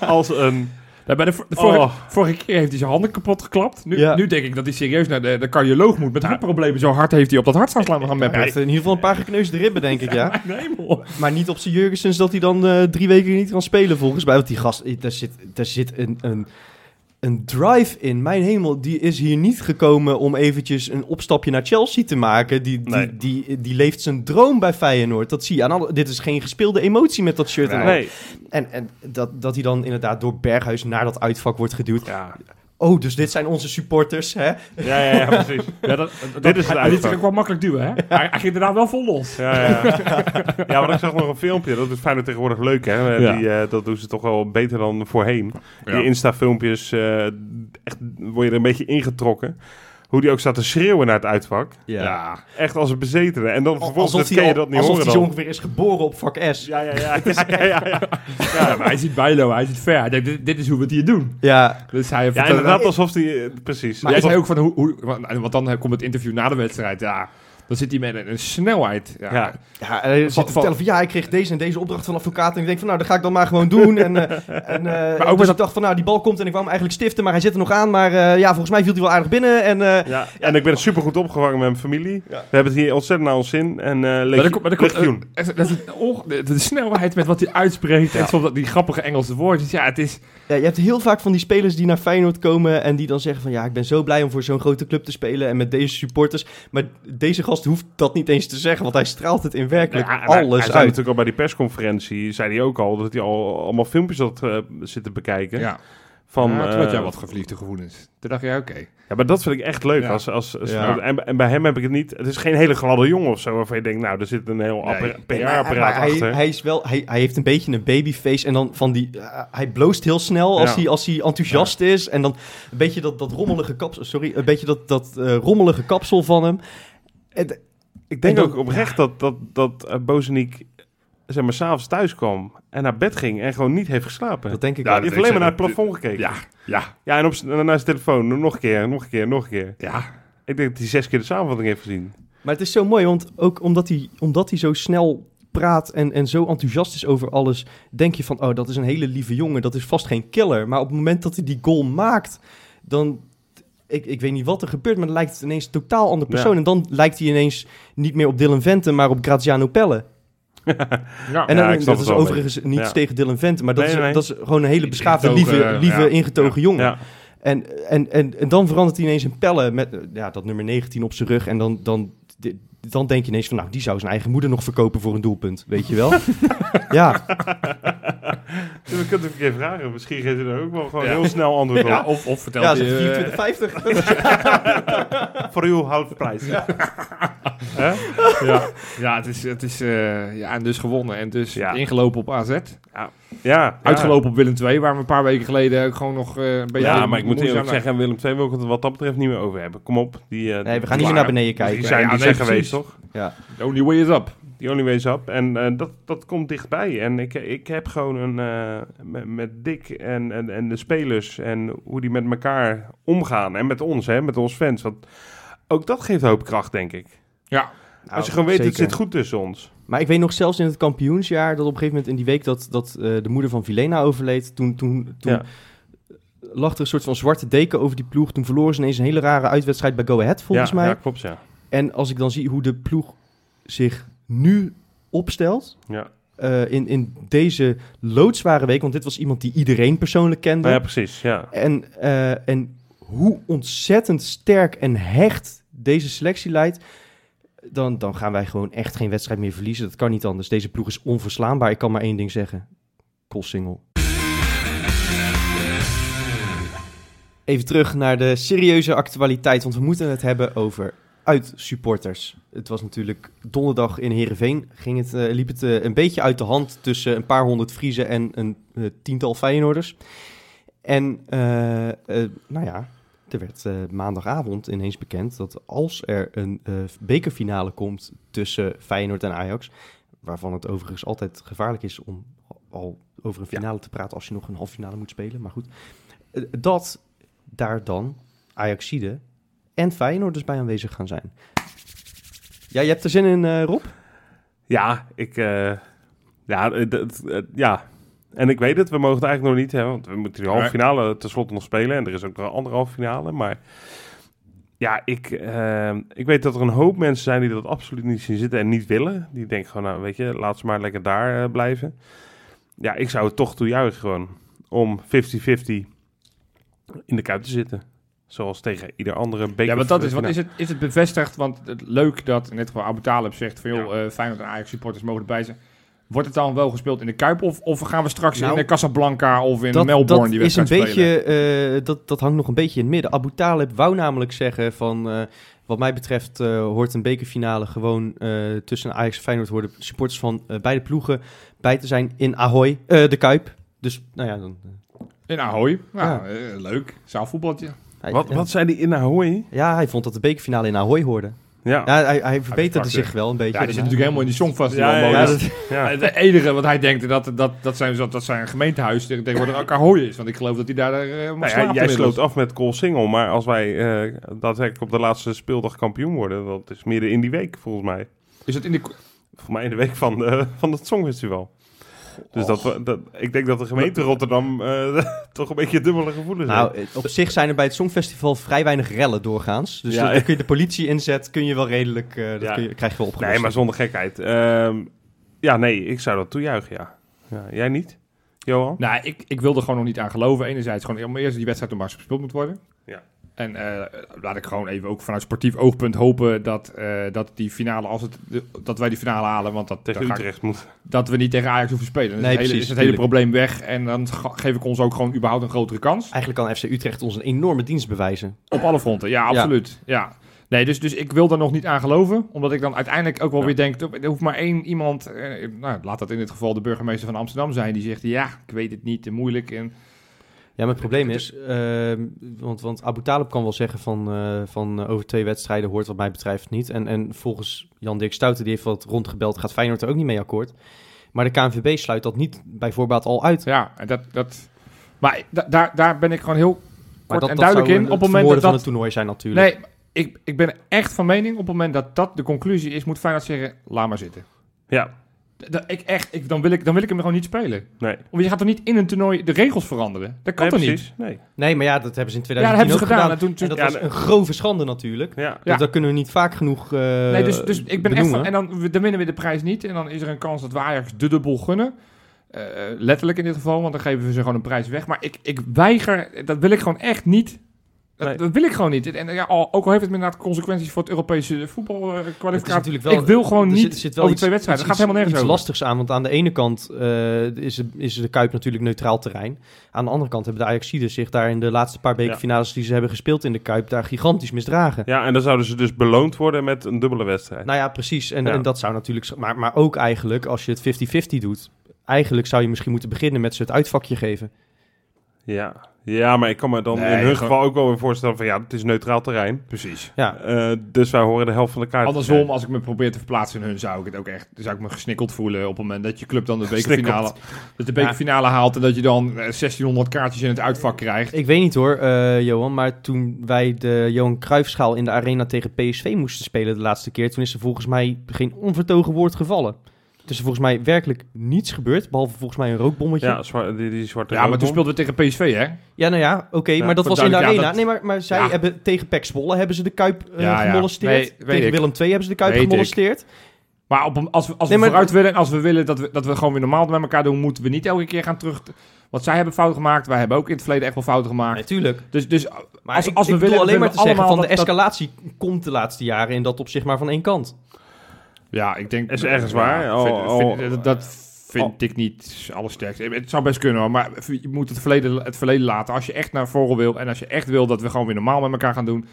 als een... Bij de, de vorige, Oh. vorige keer heeft hij zijn handen kapot geklapt. Nu, Ja. nu denk ik dat hij serieus naar de, de cardioloog moet met hartproblemen. Zo hard heeft hij op dat hart gaan Hij meppen. heeft in ieder geval een paar gekneusde ribben, denk ik, ja. Nee, man. Maar niet op zijn Jurgensens dat hij dan eh, drie weken niet kan spelen, volgens mij. Want die gast, eh, daar zit, daar zit een, een, een drive in. Mijn hemel, die is hier niet gekomen om eventjes een opstapje naar Chelsea te maken. Die, die, Nee. die, die, leeft zijn droom bij Feyenoord. Dat zie je aan alle... Dit is geen gespeelde emotie met dat shirt. en. Nee. En, en dat, dat hij dan inderdaad door Berghuis naar dat uitvak wordt geduwd. Ja, Oh, dus dit zijn onze supporters, hè? ja, ja, ja precies. Ja, dat, dat, Dit is het hij, uitvak. ook wel makkelijk duwen, hè? Hij, hij ging inderdaad wel vol los. Ja, ja. ja, maar ik zag nog een filmpje. Dat is Feyenoord tegenwoordig leuk, hè? Ja. Die, eh, dat doen ze toch wel beter dan voorheen. Ja. Die Insta-filmpjes, eh, echt, word je er een beetje ingetrokken. Hoe die ook staat te schreeuwen naar het uitvak. Ja. Echt als een bezetene. En dan vervolgens Alsof ken hij, je al- dat niet alsof horen hij zo dan. ongeveer is geboren op vak S. Ja, ja, ja. ja, ja, ja, ja. Ja, maar hij ziet Bijlo, hij ziet Ver. Hij denkt, dit, dit is hoe we het hier doen. Ja, Dus hij Ja, vertelde- inderdaad, alsof die... eh, precies. Maar jij Alsof- zei ook van hoe, hoe want dan komt het interview na de wedstrijd. Ja, dan zit hij met een, snelheid. Ja, Ja. Ja, hij zit te vertellen van ja, ik kreeg deze en deze opdracht van de advocaat. En ik denk van nou, dat ga ik dan maar gewoon doen. En, eh, en, eh, ook dus ik dacht van nou, die bal komt en ik wou hem eigenlijk stiften, maar hij zit er nog aan. Maar eh, ja, volgens mij viel hij wel aardig binnen. En eh, Ja, en ik ben super goed opgevangen met mijn familie. Ja. We hebben het hier ontzettend naar ons zin. En eh Maar komt- maar komt- dat onge- de, de snelheid met wat hij uitspreekt. Ja. En soms dat die grappige Engelse woordjes. Ja, het is... ja, je hebt heel vaak van die spelers die naar Feyenoord komen en die dan zeggen van ja, ik ben zo blij om voor zo'n grote club te spelen en met deze supporters. Maar deze gast gast hoeft dat niet eens te zeggen, want hij straalt het in werkelijk Ja, en hij- alles hij zei uit. natuurlijk al bij die persconferentie, zei hij ook al, dat hij al allemaal filmpjes had eh, zitten bekijken. Ja, Van, ja, toen had eh, jij wat gevliegde gevoelens. Toen dacht je, oké. Ja, maar dat vind ik echt leuk. Ja. Als, als, als- Ja. en, en bij hem heb ik het niet. Het is geen hele gladde jongen of zo, waarvan je denkt, nou, er zit een heel Nee. PR-apparaat maar hij, achter. hij, is wel, hij, hij heeft een beetje een babyface en dan van die... eh, hij bloost heel snel als, Ja. hij, als hij enthousiast is. En dan een beetje dat, dat rommelige kapsel... Sorry, een beetje dat, dat eh, rommelige kapsel van hem. Ik en denk ook oprecht dat, dat, dat uh, Bozeniek zeg maar, s'avonds thuis kwam en naar bed ging en gewoon niet heeft geslapen. Dat denk ik Ja, wel. hij heeft alleen maar naar het plafond gekeken. Ja, ja, Ja, en op naar zijn telefoon. Nog een keer, nog een keer, nog een keer. ja. Ik denk dat hij zes keer de samenvatting heeft gezien. Maar het is zo mooi, want ook omdat hij, omdat hij zo snel praat en, en zo enthousiast is over alles, denk je van, oh, dat is een hele lieve jongen, dat is vast geen killer. Maar op het moment dat hij die goal maakt, dan, ik, ik weet niet wat er gebeurt, maar dan lijkt het ineens een totaal andere persoon. Ja. En dan lijkt hij ineens niet meer op Dylan Vente, maar op Graziano Pelle. ja. En Ja, dan, snap dat is overigens niets Ja. tegen Dylan Vente, maar dat, Nee, is, nee. dat is gewoon een hele beschaafde, lieve, lieve ja. ingetogen jongen. Ja, En, en, en, en dan verandert hij ineens in pellen met ja, dat nummer 19 op zijn rug. En dan, dan, dan denk je ineens van, nou, die zou zijn eigen moeder nog verkopen voor een doelpunt. Weet je wel? ja, dus we kunnen het een keer vragen. Misschien geeft hij er ook wel gewoon Ja. heel snel antwoord op. Ja, of, of vertelt ja hij... eh, zeg 24,50. Voor uw houtprijs. Hè? ja, ja, het is, het is eh, ja, en dus gewonnen. En dus Ja. ingelopen op AZ. Ja, ja. Uitgelopen op Willem II, waar we een paar weken geleden ook gewoon nog eh, een beetje... Ja, maar ik moet eerlijk zeggen, Willem II wil ik het wat dat betreft niet meer over hebben. Kom op. Die, eh, Nee, we gaan die- niet meer naar beneden Die kijken. zijn, Ja, die nee, zijn geweest, toch? Ja. The only way is up. The only way is up. En eh, dat, dat komt dichtbij. En ik, ik heb gewoon een... eh, met, met Dick en, en, en de spelers en hoe die met elkaar omgaan. En met ons, hè, met ons fans. Want ook dat geeft hoop kracht, denk ik. Ja, Als je gewoon weet, het Nou, zeker. zit goed tussen ons. Maar ik weet nog zelfs in het kampioensjaar, dat op een gegeven moment in die week dat, dat eh, de moeder van Vilena overleed, toen, toen, toen Ja. lag er een soort van zwarte deken over die ploeg. Toen verloren ze ineens een hele rare uitwedstrijd bij Go Ahead, volgens ja, mij. Ja, klopt, ja. En als ik dan zie hoe de ploeg zich nu opstelt, Ja, eh, in, in deze loodzware week, want dit was iemand die iedereen persoonlijk kende. ja precies. Ja. en, eh, en hoe ontzettend sterk en hecht deze selectie leidt, dan, dan gaan wij gewoon echt geen wedstrijd meer verliezen. Dat kan niet anders. Deze ploeg is onverslaanbaar. Ik kan maar één ding zeggen. Koolsingel. Even terug naar de serieuze actualiteit, want we moeten het hebben over uitsupporters. Het was natuurlijk donderdag in Heerenveen. Ging het, eh, liep het eh, een beetje uit de hand tussen een paar honderd Friezen en een eh, tiental Feyenoorders. En nou ja, er werd maandagavond ineens bekend dat als er een bekerfinale komt tussen Feyenoord en Ajax, waarvan het overigens altijd gevaarlijk is om al over een finale te praten als je nog een halve finale moet spelen, maar goed, dat daar dan Ajaxide en Feyenoorders bij aanwezig gaan zijn. Ja, je hebt er zin in, eh, Rob? Ja, ik... eh, ja, eh, dat- ja. En ik weet het, we mogen het eigenlijk nog niet hebben. Want we moeten die halve finale tenslotte nog spelen. En er is ook nog een andere halve finale. Maar ja, ik, ik weet dat er een hoop mensen zijn die dat absoluut niet zien zitten en niet willen. Die denken gewoon, nou weet je, laat ze maar lekker daar blijven. Ja, ik zou het toch toejuichen gewoon. Om 50-50 in de kuip te zitten. Zoals tegen ieder andere beker. ja want dat is, want is het, is het bevestigd? Want het, leuk dat in dit geval Abu Talib zegt van joh, eh Feyenoord en Ajax supporters mogen erbij zijn. Wordt het dan wel gespeeld in de Kuip of, of gaan we straks Nou, in de Casablanca of in dat, Melbourne dat die is een wedstrijd spelen? beetje, eh, dat, dat hangt nog een beetje in het midden. Abu Talib wou namelijk zeggen van, eh, wat mij betreft eh, hoort een bekerfinale gewoon eh, tussen Ajax en Feyenoord worden supporters van eh, beide ploegen bij te zijn in Ahoy, eh, de Kuip. Dus, nou ja, dan... eh, In Ahoy. Nou, Ja. eh, leuk. Zaalvoetbaltje. Hij, Wat, ja. wat zei die in Ahoy? Ja, hij vond dat de bekerfinale in Ahoy hoorde. Ja, Ja, hij, hij verbeterde zich wel een beetje. Ja, die zit natuurlijk helemaal in die songfestival. Ja, ja, Ja, modus. dat- ja. Het enige wat hij denkt, dat, dat, dat, zijn, dat, dat zijn gemeentehuis tegen- tegenwoordig ook Ahoy is. Want ik geloof dat hij daar uh, Nou ja, jij sloot af met Cole Single, maar als wij eh daadwerkelijk op de laatste speeldag kampioen worden, dat is midden in die week volgens mij. Is het in de... Volgens mij in de week van, de, van het Songfestival. Dus dat, dat, ik denk dat de gemeente Rotterdam eh, toch een beetje dubbele gevoelens Nou, heeft. op zich zijn er bij het Songfestival vrij weinig rellen doorgaans. Dus Ja, dan kun je de politie inzet, kun je wel redelijk, eh, dat Ja. kun je, krijg je wel opgelost. Nee, maar zonder gekheid. Ehm, ja, nee, ik zou dat toejuichen, ja. ja jij niet, Johan? Nou, ik, ik wil er gewoon nog niet aan geloven. Enerzijds gewoon om eerst die wedstrijd nog maar gespeeld moet worden. Ja. En eh, laat ik gewoon even ook vanuit sportief oogpunt hopen dat, eh, dat die finale, als het, dat wij die finale halen, want dat, Tegen Utrecht moet. dat we niet tegen Ajax hoeven spelen. Dan Nee, is, het hele, is het hele probleem weg en dan geef ik ons ook gewoon überhaupt een grotere kans. Eigenlijk kan FC Utrecht ons een enorme dienst bewijzen. Op alle fronten, ja, absoluut. Ja. Nee, dus, dus ik wil er nog niet aan geloven, omdat ik dan uiteindelijk ook wel Ja. weer denk, er hoeft maar één iemand, eh, nou, laat dat in dit geval de burgemeester van Amsterdam zijn, die zegt, ja, ik weet het niet, te moeilijk. En, Ja, maar het probleem is, ehm, want, want Abu Talib kan wel zeggen van, eh, van eh, over twee wedstrijden hoort wat mij betreft niet. En, en volgens Jan Dirk Stouten, die heeft wat rondgebeld, gaat Feyenoord er ook niet mee akkoord. Maar de KNVB sluit dat niet bij voorbaat al uit. ja, en dat, dat, maar da- daar, daar ben ik gewoon heel maar kort dat, en dat duidelijk zou in. Op het moment dat van het toernooi zijn natuurlijk. Nee, ik, ik ben echt van mening, op het moment dat dat de conclusie is, moet Feyenoord zeggen, laat maar zitten. Ja, dat- ik echt, ik, dan, wil ik, dan wil ik hem gewoon niet spelen. nee. Want je gaat toch niet in een toernooi de regels veranderen? Dat kan nee, toch niet? Nee. Nee, maar ja, dat hebben ze in Ja, dat 2010 hebben ze ook gedaan. gedaan. En toen, toen- En dat Ja, was nee. een grove schande natuurlijk. Ja. Ja. Dat, kunnen we niet vaak genoeg eh nee, dus, dus ik ben echt benoemen. en dan, dan winnen we de prijs niet. En dan is er een kans dat we Ajax de dubbel gunnen. Eh, letterlijk in dit geval, want dan geven we ze gewoon een prijs weg. Maar ik, ik weiger, dat wil ik gewoon echt niet. Dat, Nee. dat wil ik gewoon niet. En ja, ook al heeft het inderdaad consequenties voor het Europese Het is voetbalkwalificatie. natuurlijk wel, ik wil gewoon er niet zit, zit wel over iets, twee wedstrijden. Dat gaat helemaal nergens iets over. lastigs aan, want aan de ene kant eh, is, de, is de Kuip natuurlijk neutraal terrein. Aan de andere kant hebben de Ajaxiden zich daar in de laatste paar bekerfinales die ze hebben gespeeld in de Kuip daar gigantisch misdragen. ja, en dan zouden ze dus beloond worden met een dubbele wedstrijd. Nou ja, precies. En, Ja. en dat zou natuurlijk... Maar, maar ook eigenlijk, als je het 50-50 doet... Eigenlijk zou je misschien moeten beginnen met ze het uitvakje geven. Ja. Ja, maar ik kan me dan Nee, in hun gewoon- geval ook wel weer voorstellen van ja, het is neutraal terrein. Precies. Ja, Eh, dus wij horen de helft van de kaart. Andersom, als ik me probeer te verplaatsen in hun, zou ik het ook echt, zou ik me gesnikkeld voelen op het moment dat je club dan de bekerfinale, dat de bekerfinale haalt en dat je dan eh, 1600 kaartjes in het uitvak krijgt. ik weet niet hoor, eh, Johan. Maar toen wij de Johan Cruijffschaal in de arena tegen PSV moesten spelen de laatste keer... toen is er volgens mij geen onvertogen woord gevallen. Is er volgens mij werkelijk niets gebeurd, behalve volgens mij een rookbommetje. Ja, zwa- die, die zwarte Ja, maar toen speelden we tegen PSV, hè? Ja, nou ja, oké, Ja, maar dat voor was in de duidelijk, ja, arena. dat- Nee, maar, maar zij Ja. hebben tegen PEC Zwolle hebben ze de Kuip eh, Ja, ja. gemolesteerd. Nee, weet tegen ik. Willem II hebben ze de Kuip Weet ik. gemolesteerd. Maar op, een- als we, als we maar- vooruit willen en als we willen dat we, dat we gewoon weer normaal met elkaar doen, moeten we niet elke keer gaan terug. Want zij hebben fouten gemaakt, wij hebben ook in het verleden echt wel fouten gemaakt. Natuurlijk. Dus, dus Maar als, ik, als we ik willen, alleen maar te we zeggen van de dat- dat- escalatie komt de laatste jaren in dat opzicht maar van één kant. Ja, ik denk... Is ergens waar. Ja, vind- al- vind- dat- vind ik niet allersterkste. Het zou best kunnen hoor, maar je moet het verleden, het verleden laten. Als je echt naar voren wil en als je echt wil dat we gewoon weer normaal met elkaar gaan doen...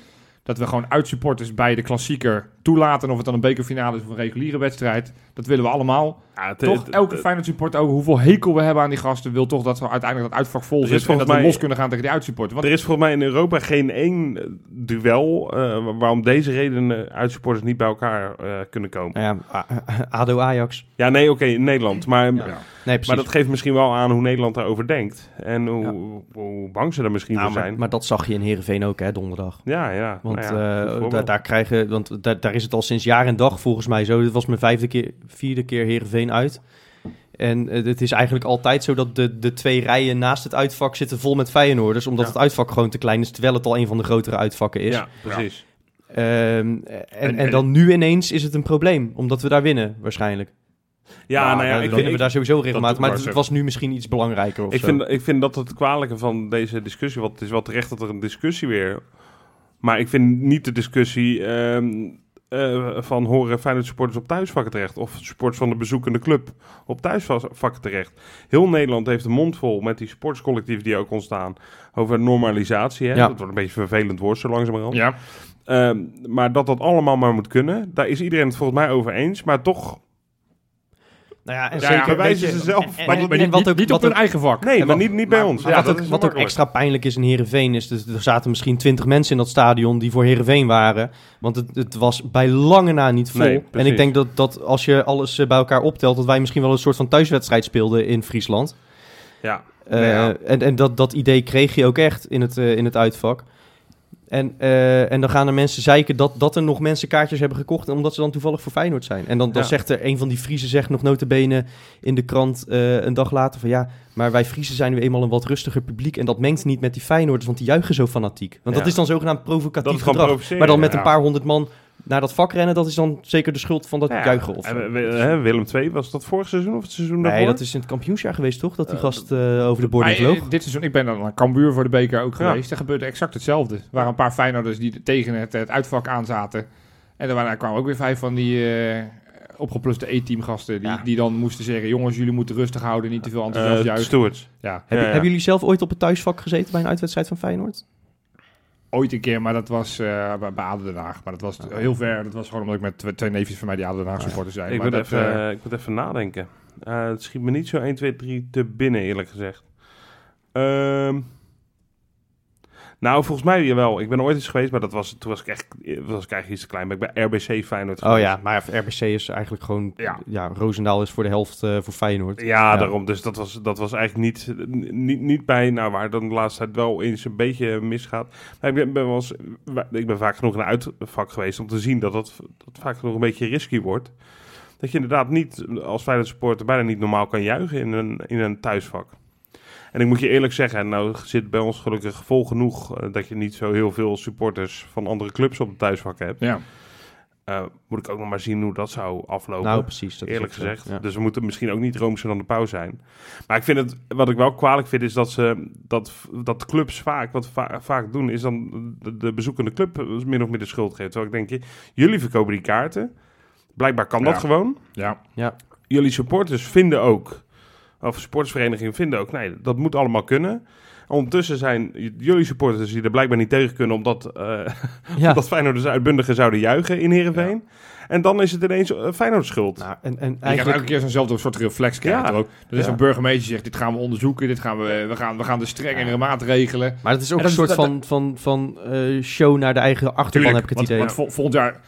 dat we gewoon uitsupporters bij de klassieker toelaten... of het dan een bekerfinale is of een reguliere wedstrijd... dat willen we allemaal. Ja, het- toch, het- elke het- Feyenoord supporter, ook hoeveel hekel we hebben aan die gasten... wil toch dat we uiteindelijk dat uitvak vol Er is zit... en dat we los kunnen gaan tegen die uitsupporters. Want Er is volgens mij in Europa geen één eh, duel eh, waarom deze redenen uitsupporters niet bij elkaar eh, kunnen komen. Ja, A- A- ADO Ajax. Ja, nee, oké, in Nederland. Maar, Ja. Nee, maar dat geeft misschien wel aan hoe Nederland daarover denkt. En hoe, Ja. hoe bang ze er misschien Nou, voor maar, zijn. maar dat zag je in Heerenveen ook, hè, donderdag. ja, ja. Want ja, eh, daar, daar krijgen, want daar, daar is het al sinds jaar en dag volgens mij zo. Dit was mijn vijfde keer, vierde keer Heerenveen uit. En eh, het is eigenlijk altijd zo dat de, de twee rijen naast het uitvak zitten vol met Feyenoorders. Omdat Ja. het uitvak gewoon te klein is, terwijl het al een van de grotere uitvakken is. Ja, precies. Ehm, en, en, en- dan nu ineens is het een probleem, omdat we daar winnen waarschijnlijk. Ja, Nou, nou ja, dan ik, winnen ik, we daar sowieso regelmatig. Maar maar het, was nu misschien iets belangrijker of ik, zo. vind, ik vind dat het kwalijke van deze discussie, want het is wel terecht dat er een discussie weer... Maar ik vind niet de discussie ehm, eh, van horen Feyenoord supporters op thuisvakken terecht. Of supporters van de bezoekende club op thuisvakken terecht. Heel Nederland heeft een mond vol met die sportscollectieven die ook ontstaan. Over normalisatie. Hè? Ja. Dat wordt een beetje een vervelend woord zo langzamerhand. ja, Ehm, maar dat dat allemaal maar moet kunnen, daar is iedereen het volgens mij over eens. Maar toch, Nou ja, en Ja, zeker bewijzen ze zelf. en- maar, en- niet, maar en niet, wat ook- niet op hun eigen vak. nee, En maar wat- niet, niet bij maar- ons. maar Ja, wat ook, wat ook extra pijnlijk is in Heerenveen is... Dus er zaten misschien twintig mensen in dat stadion die voor Heerenveen waren. Want het, het was bij lange na niet vol. Nee, en ik denk dat, dat als je alles eh, bij elkaar optelt... dat wij misschien wel een soort van thuiswedstrijd speelden in Friesland. Ja. Eh, ja. En, en dat, dat idee kreeg je ook echt in het, eh, in het uitvak. En, eh, en dan gaan er mensen zeiken dat, dat er nog mensen kaartjes hebben gekocht... omdat ze dan toevallig voor Feyenoord zijn. En dan, dan Ja. zegt er een van die Friesen zegt nog notabene in de krant eh, een dag later van... ja, maar wij Friesen zijn nu eenmaal een wat rustiger publiek... en dat mengt niet met die Feyenoorders, want die juichen zo fanatiek. Want dat is dan zogenaamd provocatief gedrag. Maar dan met een paar honderd man naar dat vak rennen, dat is dan zeker de schuld van dat Ja, juichen. Of en hè, Willem II, was dat vorig seizoen of het seizoen nee, daarvoor? dat is in het kampioensjaar geweest, toch? Dat die Eh, gast eh, over de boarding Maar, eh, vloog. dit seizoen, ik ben dan naar Cambuur voor de beker ook Ja. geweest. Er gebeurde exact hetzelfde. Er waren een paar Feyenoorders die tegen het, het uitvak aanzaten. En er, waren, er kwamen ook weer vijf van die eh, opgepluste E-team gasten. Die, Ja. die dan moesten zeggen, jongens, jullie moeten rustig houden. Niet te veel enthousiast juichen. Stewards. Ja, Heb- ja, ja. Hebben jullie zelf ooit op het thuisvak gezeten bij een uitwedstrijd van Feyenoord? Ooit een keer, maar dat was eh, bij, ADO Den Haag. Maar dat was heel ver. Dat was gewoon omdat ik met twee, twee neefjes van mij die ADO Den Haag supporters zijn. Ik maar moet, dat, even, eh, ik moet even nadenken. Eh, het schiet me niet zo 1, 2, 3 te binnen, eerlijk gezegd. Ehm, nou, volgens mij wel. Ik ben ooit eens geweest, maar dat was, toen was ik, echt, was ik eigenlijk iets te klein. Maar ik ben RBC Feyenoord Oh ja, maar RBC is eigenlijk gewoon... Ja. Ja, Roosendaal is voor de helft eh, voor Feyenoord. Ja, Ja. daarom. Dus dat was, dat was eigenlijk niet, niet, niet bij, nou, waar dan de laatste tijd wel eens een beetje misgaat. Maar ik ben, ben wel eens, ik ben vaak genoeg in een uitvak geweest om te zien dat dat, dat vaak genoeg een beetje risky wordt. Dat je inderdaad niet als Feyenoord supporter bijna niet normaal kan juichen in een, in een thuisvak. En ik moet je eerlijk zeggen, en nou zit bij ons gelukkig vol genoeg eh, dat je niet zo heel veel supporters van andere clubs op het thuisvak hebt. ja. Eh, moet ik ook nog maar zien hoe dat zou aflopen. Nou, precies. Dat Eerlijk zo, gezegd. ja. Dus we moeten misschien ook niet roomser dan de pauw zijn. Maar ik vind het, wat ik wel kwalijk vind, is dat ze dat, dat clubs vaak, wat va- vaak doen, is dan de, de bezoekende club min of meer de schuld geven. Terwijl ik denk, jullie verkopen die kaarten. Blijkbaar kan dat Ja. gewoon. ja. Jullie supporters vinden ook, of supportersverenigingen vinden ook, nee, dat moet allemaal kunnen. Ondertussen zijn jullie supporters die er blijkbaar niet tegen kunnen, omdat, eh Ja. omdat Feyenoord dus uitbundigen zouden juichen in Heerenveen. En dan is het ineens uh, Feyenoord schuld. Nou, en, en Je krijgt eigenlijk... elke keer zo'nzelfde soort reflex krijgt Ja. ook. Er is Ja. een burgemeester die zegt, dit gaan we onderzoeken, dit gaan we, we, gaan, we gaan de strengere maatregelen. Maar het is ook En een soort dat- van, van, van eh, show naar de eigen achterban, heb ik het want, idee. Want vol- volgend jaar,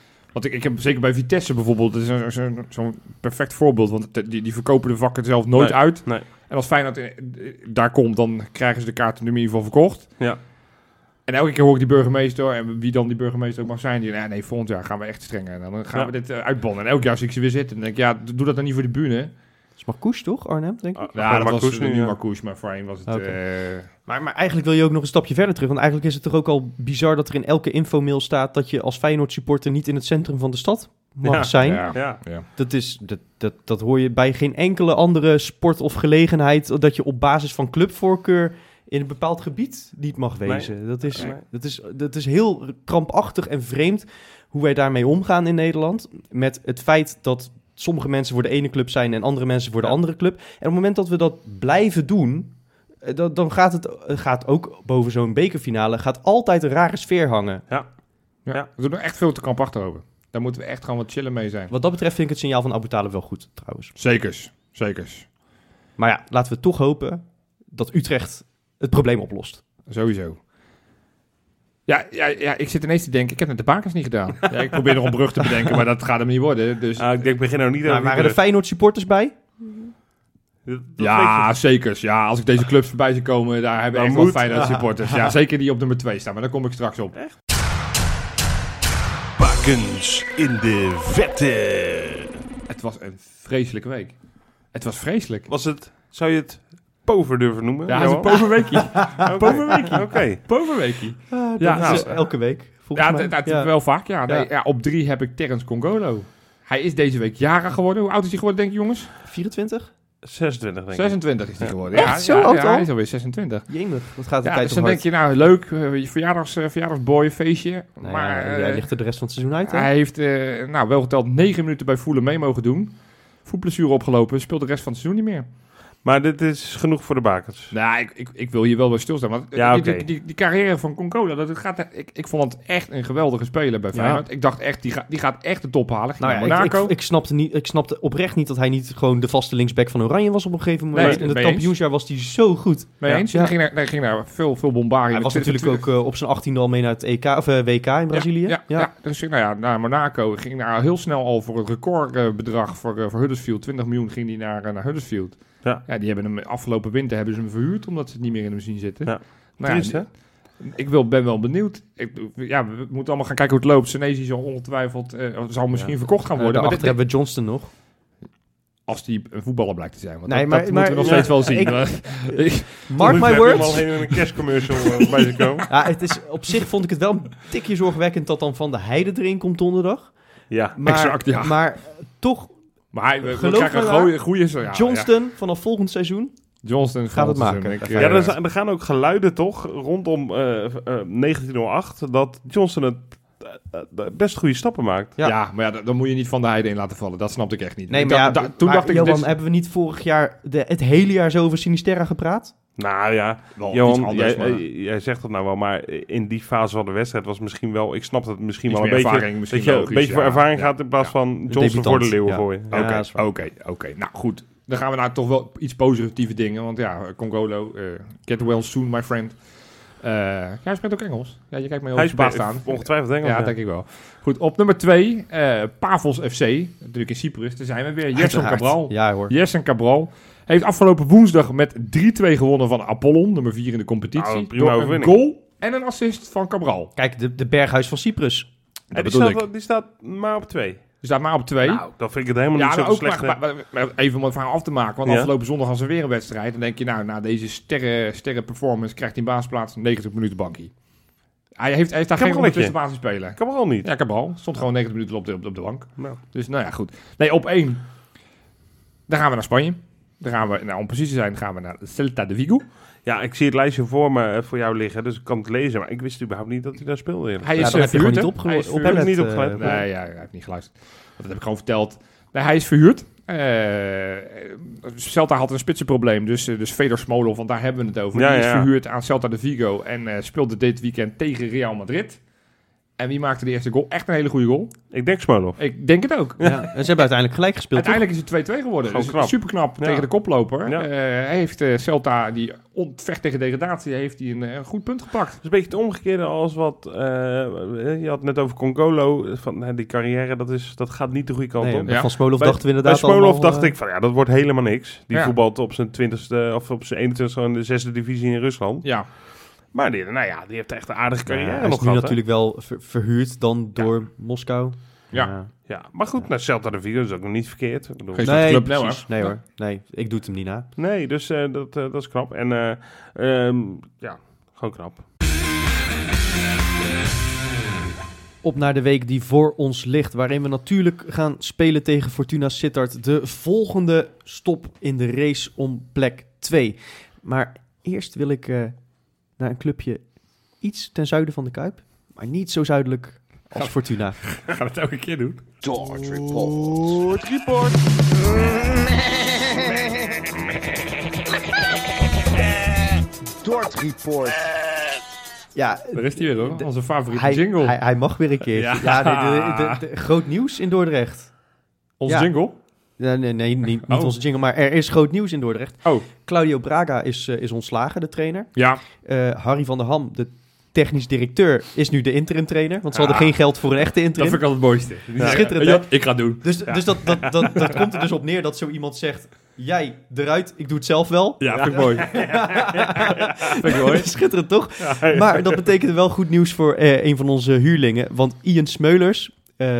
want ik, ik heb zeker bij Vitesse bijvoorbeeld, dat is zo'n perfect voorbeeld, want die, die verkopen de vakken zelf nooit Nee, uit. nee. En als Feyenoord eh, daar komt, dan krijgen ze de kaarten nu in ieder geval verkocht. Ja. En elke keer hoor ik die burgemeester, en wie dan die burgemeester ook mag zijn, die nee, nee volgend jaar gaan we echt strenger. En dan gaan Ja. we dit eh, uitbannen. En elk jaar zie ik ze weer zitten. En dan denk ik, ja, doe dat dan niet voor de bühne. Het is Marcouch, toch, Arnhem, denk ik? Ah, Ja, maar dat was nu, nu ja. Marcouch, maar voorheen was het... Eh, Maar, maar eigenlijk wil je ook nog een stapje verder terug. Want eigenlijk is het toch ook al bizar dat er in elke infomail staat... dat je als Feyenoord supporter niet in het centrum van de stad mag Ja. zijn. ja, Ja. ja. Dat, is, dat, dat, dat hoor je bij geen enkele andere sport of gelegenheid... dat je op basis van clubvoorkeur in een bepaald gebied niet mag Nee. wezen. Dat, is, Nee. dat, is, dat is heel krampachtig en vreemd hoe wij daarmee omgaan in Nederland. Met het feit dat sommige mensen voor de ene club zijn... en andere mensen voor de Ja. andere club. En op het moment dat we dat blijven doen... eh, dan, dan gaat het eh, gaat ook boven zo'n bekerfinale... gaat altijd een rare sfeer hangen. Ja. Ja. We doen er echt veel te krampachtig over. Daar moeten we echt gewoon wat chillen mee zijn. Wat dat betreft vind ik het signaal van Abu Talib wel goed, trouwens. Zekers, zekers. Maar ja, laten we toch hopen dat Utrecht het probleem oplost. Sowieso. Ja, ja, ja, ik zit ineens te denken, ik heb net de bakens niet gedaan. Ja, ik probeer nog een brug te bedenken, maar dat gaat hem niet worden. Dus Ah, ik denk, begin nou niet Maar over die waren er. Feyenoord supporters bij? Dat- ja, weet zekers. Ja, als ik deze clubs voorbij zie komen, daar hebben echt wel. Feyenoord supporters. Ja, zeker die op nummer 2 staan, maar daar kom ik straks op. Bakens in de vette. Het was een vreselijke week. Het was vreselijk. Was het, zou je het pover durven noemen? Ja, het is een poverweekie. Oké. poverweekie. Oké. Poverweekie. Ja, is nou, elke week. Ja, dat, dat Ja. wel vaak. Ja. Nee, Ja. ja. op drie heb ik Terrence Congolo. Hij is deze week jarig geworden. Hoe oud is hij geworden, denk je, jongens? 24? 26 denk ik. 26 is hij geworden. Echt? Ja, Zo ja, oud ja, al? hij is alweer 26. Jemig, wat gaat de Ja, tijd dus dan hard. denk je, nou, leuk, eh, je verjaardags, eh, verjaardagsboy, feestje. Nou maar ja, eh, jij ligt er de rest van het seizoen uit, hè? hij heeft, eh, nou, wel geteld 9 minuten bij Voelen mee mogen doen. Voetblessure opgelopen, speelt de rest van het seizoen niet meer. Maar dit is genoeg voor de bakers. Nou, ik, ik, ik wil hier wel bij stilstaan. Want Ja, die, die, die, die carrière van Concola, dat het gaat, ik, ik vond het echt een geweldige speler bij Ja. Feyenoord. Ik dacht echt, die, gaat die gaat echt de top halen. Nou ja, ik, Monaco. ik, ik, snapte niet, ik snapte oprecht niet dat hij niet gewoon de vaste linksback van Oranje was op een gegeven moment. Nee, In het kampioensjaar was hij zo goed. Mee Ja. eens? Ja. Hij ging naar, hij ging naar veel, veel bombarie. Hij was natuurlijk ook eh, op zijn 18e al mee naar het EK, of, eh, WK in Brazilië. Ja, ja, ja. dus nou ja, naar Monaco ging daar heel snel al voor het recordbedrag voor, eh, voor Huddersfield. 20 miljoen ging hij naar, naar Huddersfield. Ja. die hebben hem afgelopen winter hebben ze hem verhuurd omdat ze het niet meer in hem zien zitten. Ja. Nou ja, Triest, hè? ik wil, ben wel benieuwd. Ik, ja, we moeten allemaal gaan kijken hoe het loopt. Senesi zal ongetwijfeld, eh, zal misschien verkocht gaan worden. maar daarachter dit- hebben we Johnston nog. Als die een voetballer blijkt te zijn. Want Nee, dat, maar- dat maar- moeten we nog ja, steeds wel zien. ik- Maar- ik- Mark my al words. heen in een kerstcommercial eh, bij ze komen. Ja, het is, op zich vond ik het wel een tikje zorgwekkend dat dan Van de Heide erin komt donderdag. Ja, Maar, Exact, ja. maar toch, maar hij, we, krijgen een maar, goeie, goeie ja, ja. Johnston vanaf volgend seizoen. Johnston Gaat het maken. Ik, ja eh, er, zijn- er gaan ook geluiden toch rondom eh, eh, 1908 dat Johnson het eh, eh, best goede stappen maakt. Ja. ja. maar ja, dan- dan moet je niet van de heide in laten vallen. Dat snapte ik echt niet. Nee, maar ja, da- toen maar dacht ik, Johan, dit hebben we niet vorig jaar de, het hele jaar zo over Sinisterra gepraat? Nou ja, wel iets Johan, anders, jij, maar eh, jij zegt dat nou wel, maar in die fase van de wedstrijd was misschien wel, ik snap het misschien Iets wel een beetje, ervaring, misschien dat je een beetje voor ja. ervaring Ja. gaat in plaats Ja. van Johnson voor de leeuwen ja. gooien. Oké, dat oké, oké. Nou goed, dan gaan we naar toch wel iets positieve dingen. Want ja, Congolo, eh, get well soon, my friend. Eh jij spreekt ook Engels. Ja, je kijkt mij Hij heel speelt aan. ongetwijfeld Engels. Ja, ja. denk ik wel. Goed, op nummer twee, eh Pavos FC. Natuurlijk in Cyprus. Daar zijn we weer. Uiteraard. Cabral. Ja hoor. Jessen Cabral heeft afgelopen woensdag met 3-2 gewonnen van Apollon, nummer 4 in de competitie. Nou, een prima door een goal en een assist van Cabral. Kijk, de, de berghuis van Cyprus. En Dat die, bedoel staat, ik. die staat maar op twee. Dus daar maar op 2. Nou, dan vind ik het helemaal Ja, niet zo ook slecht. maar, maar- maar even om het verhaal af te maken. Want Ja. afgelopen zondag was er weer een wedstrijd. Dan denk je, nou, na deze sterren, sterren performance krijgt hij een baasplaats 90 minuten bankie. Hij heeft, hij heeft daar geen ondertussen basis spelen. kan wel niet. Ja, Cabral. Stond gewoon 90 minuten op de, op de, op de bank. Nou. Dus nou ja, goed. Nee, op één. Dan gaan we naar Spanje. Dan gaan we, nou, om precies te zijn, gaan we naar Celta de Vigo. Ja, ik zie het lijstje voor me eh, voor jou liggen, dus ik kan het lezen. Maar ik wist überhaupt niet dat hij daar speelde. eerlijk Hij Ja, is dan eh, heb je gewoon verhuurd, niet? Hij is opgelet. Op niet opgelet. eh, Nee, ja, hij heeft niet geluisterd. Want dat heb ik gewoon verteld. Nee, hij is verhuurd. Eh, Celta had een spitsenprobleem, dus, eh, dus Feder Smolov, want daar hebben we het over. Ja, Die is ja. verhuurd aan Celta de Vigo en eh, speelde dit weekend tegen Real Madrid. En wie maakte de eerste goal? Echt een hele goede goal. Ik denk Smolov. Ik denk het ook. Ja. En ze hebben uiteindelijk gelijk gespeeld. toch? Uiteindelijk is het 2-2 geworden. Gewoon Dus knap. super knap Ja. tegen de koploper. Ja. Eh, hij heeft eh, Celta, die ontvecht tegen degradatie, heeft hij een, eh, een goed punt gepakt. Het is een beetje het omgekeerde als wat... eh, je had het net over Congolo. Van, die carrière, dat, is, dat gaat niet de goede kant Nee, op. Ja. Van Smolov dachten we Bij inderdaad Smolov dacht ik van ja, dat wordt helemaal niks. Die Ja. voetbalt op zijn twintigste of op zijn 21ste in de zesde divisie in Rusland. Ja, Maar die, nou ja, die heeft echt een aardige ja, carrière hij is nog nu natuurlijk wel ver- verhuurd dan door Moskou. Ja. Ja, maar goed, naar Celta de Vigo is ook nog niet verkeerd. Ik bedoel, Geen- Nee, club, nee, precies. hoor. nee hoor. Nee, ik doe het hem niet na. nee, dus eh, dat, eh, dat is knap. En eh, ehm, ja, gewoon knap. Op naar de week die voor ons ligt, waarin we natuurlijk gaan spelen tegen Fortuna Sittard. De volgende stop in de race om plek 2. Maar eerst wil ik eh, naar een clubje iets ten zuiden van de Kuip. Maar niet zo zuidelijk als Fortuna. gaan we het elke keer doen. Dort Report. Dort Report. Ja, Daar is hij weer hoor, onze favoriete hij, jingle. hij, hij mag weer een keer. Ja. Ja, de- de- de- de- groot nieuws in Dordrecht. onze ja. jingle? Ja, nee, nee, niet, niet Oh. onze jingle, maar er is groot nieuws in Dordrecht. Oh. Claudio Braga is, eh, is ontslagen, de trainer. Ja, Eh, Harry van der Ham, de technisch directeur, is nu de interim trainer. Want ze hadden Ah. geen geld voor een echte dat interim. vind ik altijd het mooiste. Ja. Schitterend? Ja, ik ga het doen. Dus, dus dat, dat, dat, dat komt er dus op neer dat zo iemand zegt... Jij eruit, ik doe het zelf wel. Ja, vind ik mooi. vind ik mooi. Schitterend, toch? Maar dat betekende wel goed nieuws voor eh, een van onze huurlingen. Want Ian Smeulers,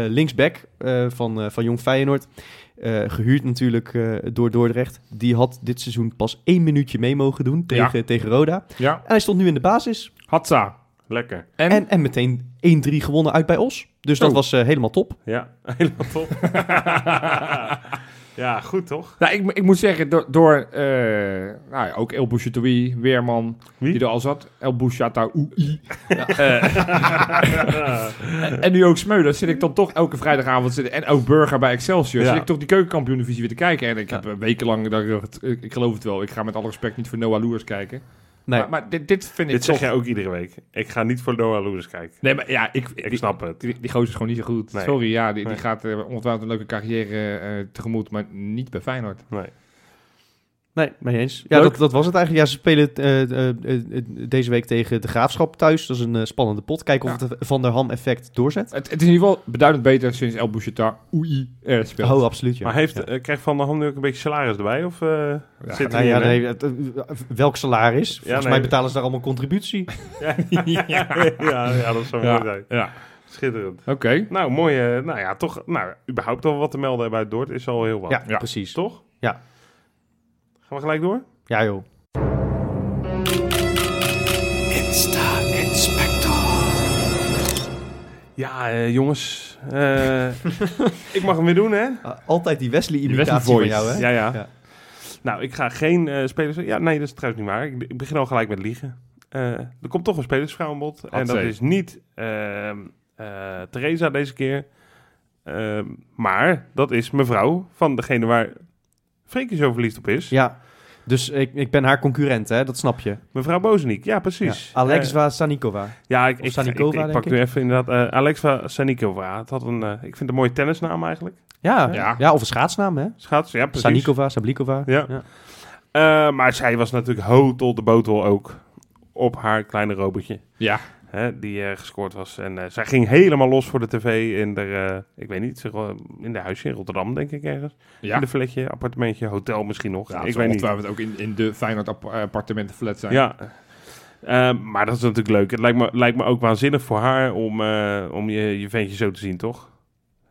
linksback van, van Jong Feyenoord... eh, gehuurd natuurlijk eh, door Dordrecht. Die had dit seizoen pas één minuutje mee mogen doen tegen, tegen Roda. Ja, En hij stond nu in de basis. Hatsa. Lekker. En, En, en meteen 1-3 gewonnen uit bij Os. Dus dat Oh. was eh, helemaal top. Ja, helemaal top. ja, goed toch? nou, ik, ik moet zeggen, door, door eh, nou ja, ook El Bouchatoui, Weerman, Wie? die er al zat. El Bouchatoui. En, en nu ook Smeulen, zit ik dan toch elke vrijdagavond zitten. En ook Burger bij Excelsior. Ja. Zit ik toch die keukenkampioen-divisie weer te kijken. En ik heb eh, wekenlang, dat ik, ik geloof het wel, ik ga met alle respect niet voor Noah Loers kijken. Nee, Maar, maar dit, dit vind ik Dit zeg toch... jij ook iedere week. Ik ga niet voor Noah Lewis kijken. Nee, maar ja, ik, Ik die, snap het. Die, die gozer is gewoon niet zo goed. Nee. Sorry, ja, die, Nee. die gaat eh, ongetwijfeld een leuke carrière eh, tegemoet, maar niet bij Feyenoord. Nee. Nee, mee eens. Ja, dat, dat was het eigenlijk. Ja, ze spelen eh, eh, eh, deze week tegen de Graafschap thuis. Dat is een spannende pot. Kijken of Ja. het Van der Ham effect doorzet. Het, het is in ieder geval beduidend beter sinds El Bouchetar Oei er speelt. Oh, absoluut, ja. Maar heeft, Ja. krijgt Van der Ham nu ook een beetje salaris erbij? Of eh Ja, zit Nou hij ja, nee, het, welk salaris? Volgens nee. mij betalen ze daar allemaal contributie. ja. ja, ja, dat zou ja, mooi zijn. ja. Schitterend. Oké. Nou, mooi. nou ja, toch, nou, überhaupt al wat te melden uit Dordt is al heel wat. Ja, Ja. precies. Toch? Ja. Gaan we gelijk door? Ja, joh. Ja, eh, jongens. eh, ik mag hem weer doen, hè? Ah, altijd die Wesley-imitatie Wesley van jou, hè? Ja, ja. Ja. Nou, ik ga geen eh, spelers... Ja, nee, dat is trouwens niet waar. Ik, ik begin al gelijk met liegen. Eh, er komt toch een spelersvrouw aan bod. En dat is niet ehm eh, Theresa deze keer. Ehm, maar dat is mevrouw van degene waar Freekje zo verliefd op is. Ja. Dus ik, ik ben haar concurrent, hè? Dat snap je. Mevrouw Bozeniek, ja precies. Ja. Alexva Eh, Sanikova. ja, ik, ik, Sanikova, ik, ik, pak ik. nu even inderdaad uh, Alexa Sanikova. Het had een, eh, ik vind het een mooie tennisnaam eigenlijk. Ja, Ja. ja. of een schaatsnaam, hè? Schaats, ja precies. Sanikova, Sablikova. Ja. Eh, maar zij was natuurlijk hotel de botel ook op haar kleine robotje. Ja. Hè, die eh, gescoord was. En eh, zij ging helemaal los voor de tv in de, eh, ik weet niet, in de huisje in Rotterdam, denk ik ergens. Ja. In de flatje, appartementje, hotel misschien nog. Ja, ik weet niet. ongetwijfeld ook in, in de Feyenoord app- appartementen flat zijn. Ja. Eh, maar dat is natuurlijk leuk. Het lijkt me, lijkt me ook waanzinnig voor haar om, om je, je ventje zo te zien, toch?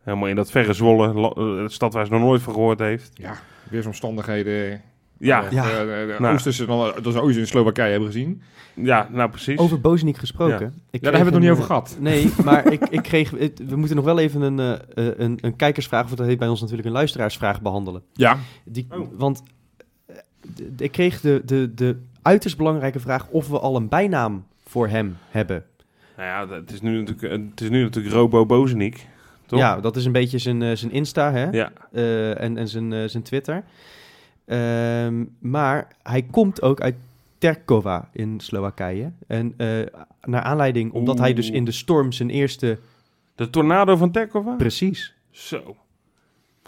Helemaal in dat verre Zwolle, stad waar ze nog nooit van gehoord heeft. Ja, weersomstandigheden. Ja, Eh, Ja. eh, de. Oosterse, dan, dat we ooit in Slowakije hebben gezien. ja nou precies. Over Bozeniek gesproken. Ja. Ik Ja, daar hebben we het nog niet over gehad. Nee, maar ik, ik kreeg... het- we moeten nog wel even een, eh, eh, een, een kijkersvraag, of dat heet bij ons natuurlijk een luisteraarsvraag behandelen. Ja. Die, Oh. Want eh, ik kreeg de, de, de uiterst belangrijke vraag of we al een bijnaam voor hem hebben. Nou ja, het is nu natuurlijk, eh, het is nu natuurlijk Robo Bozeniek. Toch? Ja, dat is een beetje zijn, eh, zijn Insta hè? Ja. Eh, en, en zijn, eh, zijn Twitter. Ehm, maar hij komt ook uit Terkova in Slowakije. En eh, naar aanleiding, omdat hij dus in de storm zijn eerste... De tornado van Terkova? Precies. Zo.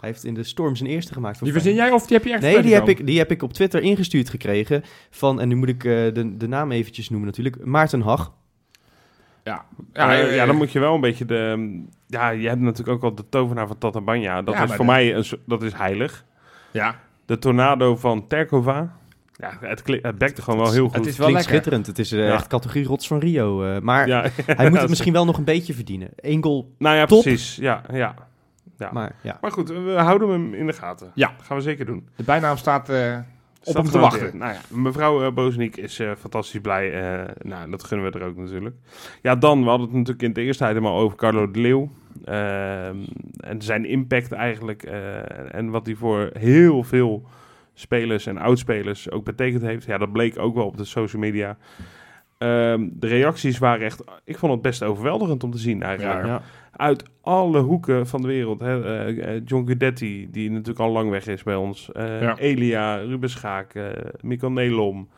Hij heeft in de storm zijn eerste gemaakt. Die verzin jij of die heb je echt Nee, die heb, ik, die heb ik op Twitter ingestuurd gekregen. Van, en nu moet ik eh, de, de naam eventjes noemen natuurlijk. Maarten Hag. Ja. Ja, ja, dan moet je wel een beetje de... Ja, je hebt natuurlijk ook al de tovenaar van Tatabanya. Dat Ja, is voor de- mij een, dat is heilig. Ja. De tornado van Terkova. Ja, het, het bekte gewoon wel heel goed. Het is wel Klinkt lekker. schitterend. Het is eh, Ja. echt categorie rots van Rio. eh, maar ja, hij moet het misschien wel nog een beetje verdienen. Eén goal, Nou ja, Top. precies. Ja, ja. Ja. Maar, maar ja. goed, we houden hem in de gaten. Ja. Dat gaan we zeker doen. De bijnaam staat eh, op hem te wachten. Nou ja, mevrouw uh, Bozeniek is eh, fantastisch blij. eh, nou, dat gunnen we er ook natuurlijk. Ja, dan, we hadden het natuurlijk in de eerste item al over Carlo de Leeuw. Ehm, en zijn impact eigenlijk. eh, en wat hij voor heel veel spelers en oudspelers ook betekend heeft. Ja, dat bleek ook wel op de social media. Ehm, de reacties waren echt... Ik vond het best overweldigend om te zien eigenlijk. Ja. ja. Uit alle hoeken van de wereld. Hè. Eh, eh, John Guidetti, die natuurlijk al lang weg is bij ons. Ja. Elia, Ruben Schaak, Mikkel Nelom.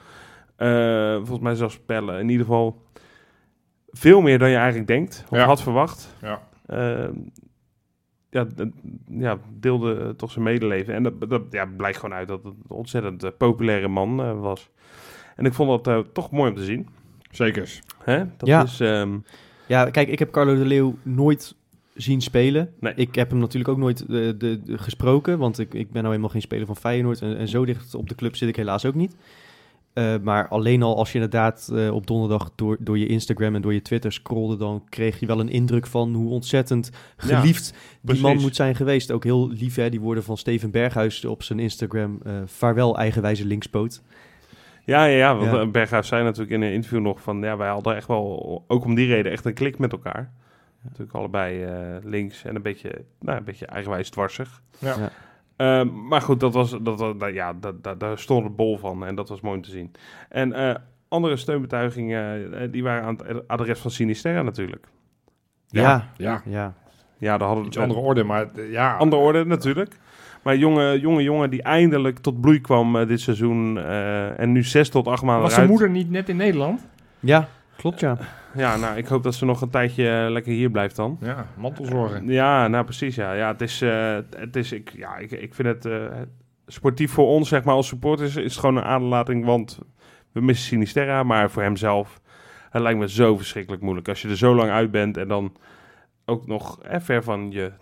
volgens mij zelfs Pelle. In ieder geval veel meer dan je eigenlijk denkt. Of had verwacht. Ja. Eh, ja, ja, deelde eh, toch zijn medeleven. En dat, dat ja, blijkt gewoon uit dat het een ontzettend eh, populaire man eh, was. En ik vond dat toch mooi om te zien. Zekers. Hè? Dat Ja. is... ehm, ja, kijk, ik heb Carlo de Leeuw nooit zien spelen. Nee. Ik heb hem natuurlijk ook nooit de, de- gesproken, want ik, ik ben nou helemaal geen speler van Feyenoord. En, en zo dicht op de club zit ik helaas ook niet. Eh, maar alleen al als je inderdaad eh, op donderdag door, door je Instagram en door je Twitter scrolde, dan kreeg je wel een indruk van hoe ontzettend Ja, geliefd die precies. man moet zijn geweest. Ook heel lief, hè, die woorden van Steven Berghuis op zijn Instagram. eh vaarwel eigenwijze linkspoot. Ja, ja, ja want Ja. Berghuis zei natuurlijk in een interview nog van... ja, wij hadden echt wel, ook om die reden, echt een klik met elkaar. Natuurlijk allebei eh, links en een beetje, nou, een beetje eigenwijs dwarsig. Ja. Ehm, maar goed, dat was, dat, ja, dat, dat, daar stond het bol van en dat was mooi om te zien. En eh, andere steunbetuigingen, eh, die waren aan het adres van Sinisterra natuurlijk. Ja, Ja. ja. Ja, daar hadden we Iets andere orde, maar eh, ja. andere orde natuurlijk. Maar jonge, jonge jongen die eindelijk tot bloei kwam dit seizoen eh, en nu zes tot acht maanden Was zijn moeder niet net in Nederland? ja klopt ja. Ja, nou, ik hoop dat ze nog een tijdje eh, lekker hier blijft dan. Ja, mantelzorgen. Ja, nou precies, ja. Ja, het is, eh, het is ik, ja, ik, ik vind het eh, sportief voor ons, zeg maar, als supporters, is het gewoon een aderlating, want we missen Sinisterra, maar voor hemzelf, het lijkt me zo verschrikkelijk moeilijk. Als je er zo lang uit bent en dan ook nog eh, ver van je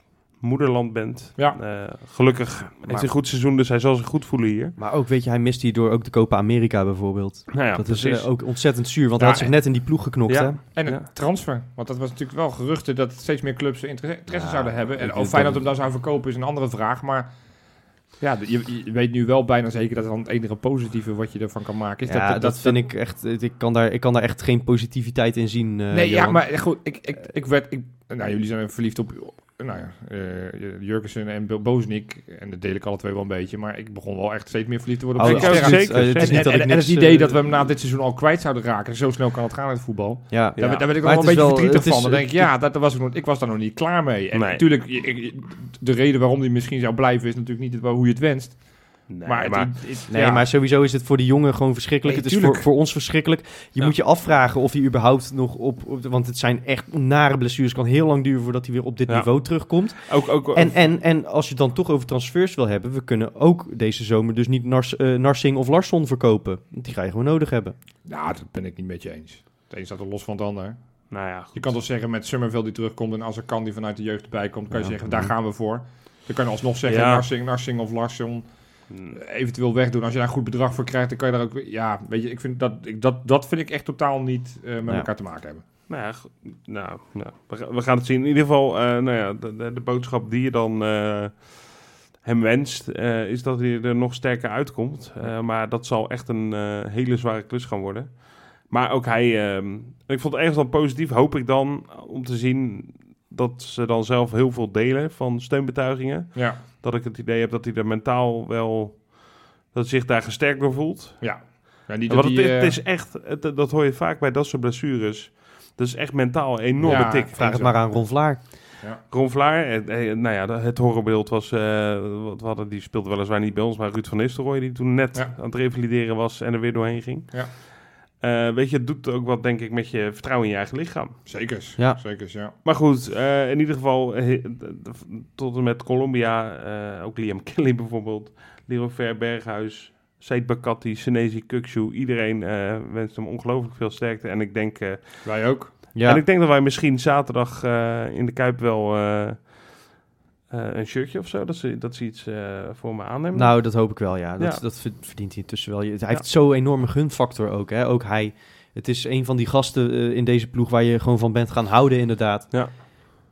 moederland bent. Ja. Eh, gelukkig heeft hij een goed seizoen, dus hij zal zich goed voelen hier. Maar ook, weet je, hij mist hierdoor ook de Copa America bijvoorbeeld. Nou ja, dat precies. is eh, ook ontzettend zuur, want Ja, hij had zich net in die ploeg geknokt, Ja. hè? En een Ja. transfer. Want dat was natuurlijk wel geruchten dat steeds meer clubs interesse zouden hebben. En of ik- Feyenoord hem dan zou verkopen is een andere vraag. Maar ja, je, je weet nu wel bijna zeker dat dan het enige positieve wat je ervan kan maken is ja, dat... dat, vind ik echt... Ik kan, daar, ik kan daar echt geen positiviteit in zien, eh, Nee, ja, maar goed, ik, ik, ik werd... Ik, nou, jullie zijn verliefd op... Nou ja, eh Jurgensen en Bo- Boznik. En dat deel ik alle twee wel een beetje. Maar ik begon wel echt steeds meer verliefd te worden op Oh, zeker. Eh, het En, is niet en, dat ik en- en niks, het idee eh, dat we hem na dit seizoen al kwijt zouden raken. Zo snel kan het gaan in het voetbal. Ja, Daar, ben- daar ben ik nog wel een beetje verdrietig is- van. Dan denk ik, ja, dat, dat was ik, nog, ik was daar nog niet klaar mee. En Nee. natuurlijk, de reden waarom hij misschien zou blijven is natuurlijk niet hoe je het wenst. Nee, maar, het- maar het- het- Nee, ja. maar sowieso is het voor die jongen gewoon verschrikkelijk. Nee, het is voor, voor ons verschrikkelijk. Je Ja. moet je afvragen of hij überhaupt nog op, op- Want het zijn echt nare blessures. Het kan heel lang duren voordat hij weer op dit Ja. niveau terugkomt. ook, ook, En, en, en als je het dan toch over transfers wil hebben... we kunnen ook deze zomer dus niet Nars, eh, Narsing of Larsson verkopen. Want die ga je gewoon nodig hebben. Ja, dat ben ik niet met je eens. Het een staat er los van het ander. nou ja, goed. Je kan toch zeggen met Summerville die terugkomt en als er kan die vanuit de jeugd erbij komt, kan je zeggen, daar gaan we voor. Dan kan je alsnog zeggen, Ja. Narsing, Narsing of Larsson. Eventueel wegdoen. Als je daar een goed bedrag voor krijgt, dan kan je daar ook... Ja, weet je, ik vind dat, ik, dat, dat vind ik echt totaal niet eh, met Ja. elkaar te maken hebben. Nou ja, nou, nou we, ga- we gaan het zien. In ieder geval, eh, nou ja, de, de, de boodschap die je dan eh, hem wenst, eh, is dat hij er nog sterker uitkomt. Eh, maar dat zal echt een eh, hele zware klus gaan worden. Maar ook hij, ehm, ik vond het ergens dan positief, hoop ik dan, om te zien dat ze dan zelf heel veel delen van steunbetuigingen. Ja, Dat ik het idee heb dat hij er mentaal wel, dat hij zich daar gesterkt door voelt. ja. ja niet Ja, dat die, het, het eh, is echt, het- dat hoor je vaak bij dat soort blessures. Dat is echt mentaal een enorme Ja, tik. Vraag het maar aan Ron Vlaar. Ron Vlaar, eh, eh, nou ja, het horrorbeeld was, eh, wat we hadden, die speelde weliswaar niet bij ons, maar Ruud van Nistelrooy, die toen net Ja. aan het revalideren was en er weer doorheen ging. Ja. Eh, weet je, het doet ook wat, denk ik, met je vertrouwen in je eigen lichaam. Zekers, Ja. zekers, ja. Maar goed, eh, in ieder geval, eh, tot en met Colombia, eh, ook Liam Kelly bijvoorbeeld, Leroy Ver, Berghuis, Said Bakati, Senezi Kukshu, iedereen eh, wenst hem ongelooflijk veel sterkte. En ik denk, eh, Wij ook. Ja, en ik denk dat wij misschien zaterdag eh, in de Kuip wel eh, een shirtje of zo, dat ze, dat ze iets eh, voor me aannemen. nou, dat hoop ik wel, ja. Dat, Ja. dat ver- verdient hij intussen wel. Je- Hij heeft zo'n enorme gunfactor ook, hè. Ook hij. Het is een van die gasten eh, in deze ploeg waar je gewoon van bent gaan houden, inderdaad. Ja.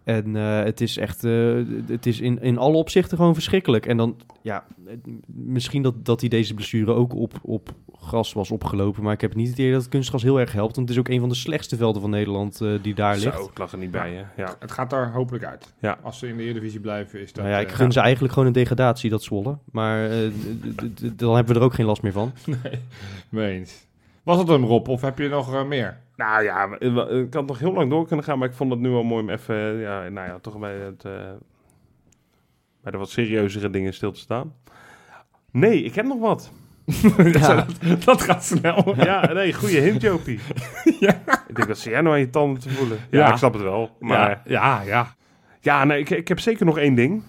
En eh, het is echt, eh, het is in, in alle opzichten gewoon verschrikkelijk. En dan, ja, misschien dat, dat hij deze blessure ook op, op gras was opgelopen. Maar ik heb niet het idee dat het kunstgras heel erg helpt. Want het is ook een van de slechtste velden van Nederland eh, die daar ligt. Zo, ik lag er niet bij je. Ja. Het gaat daar hopelijk uit. Ja. Als ze in de Eredivisie blijven, is dat... nou ja, ik gun ze eigenlijk gewoon een degradatie, dat Zwolle. Maar eh, dan hebben we er ook geen last meer van. Nee, mee eens. Was het hem, Rob? Of heb je nog eh, meer? Nou ja, we- we- ik had nog heel lang door kunnen gaan, maar ik vond het nu wel mooi om even, eh, ja, nou ja, toch bij, het, eh, bij de wat serieuzere dingen stil te staan. Nee, ik heb nog wat. Ja. Dat gaat snel. Ja, nee, goede hint, Jopie. Ja. Ik denk, dat zie jij nou aan je tanden te voelen? Ja, Ja. ik snap het wel. Maar ja, ja, ja. ja, nee, ik, ik heb zeker nog één ding.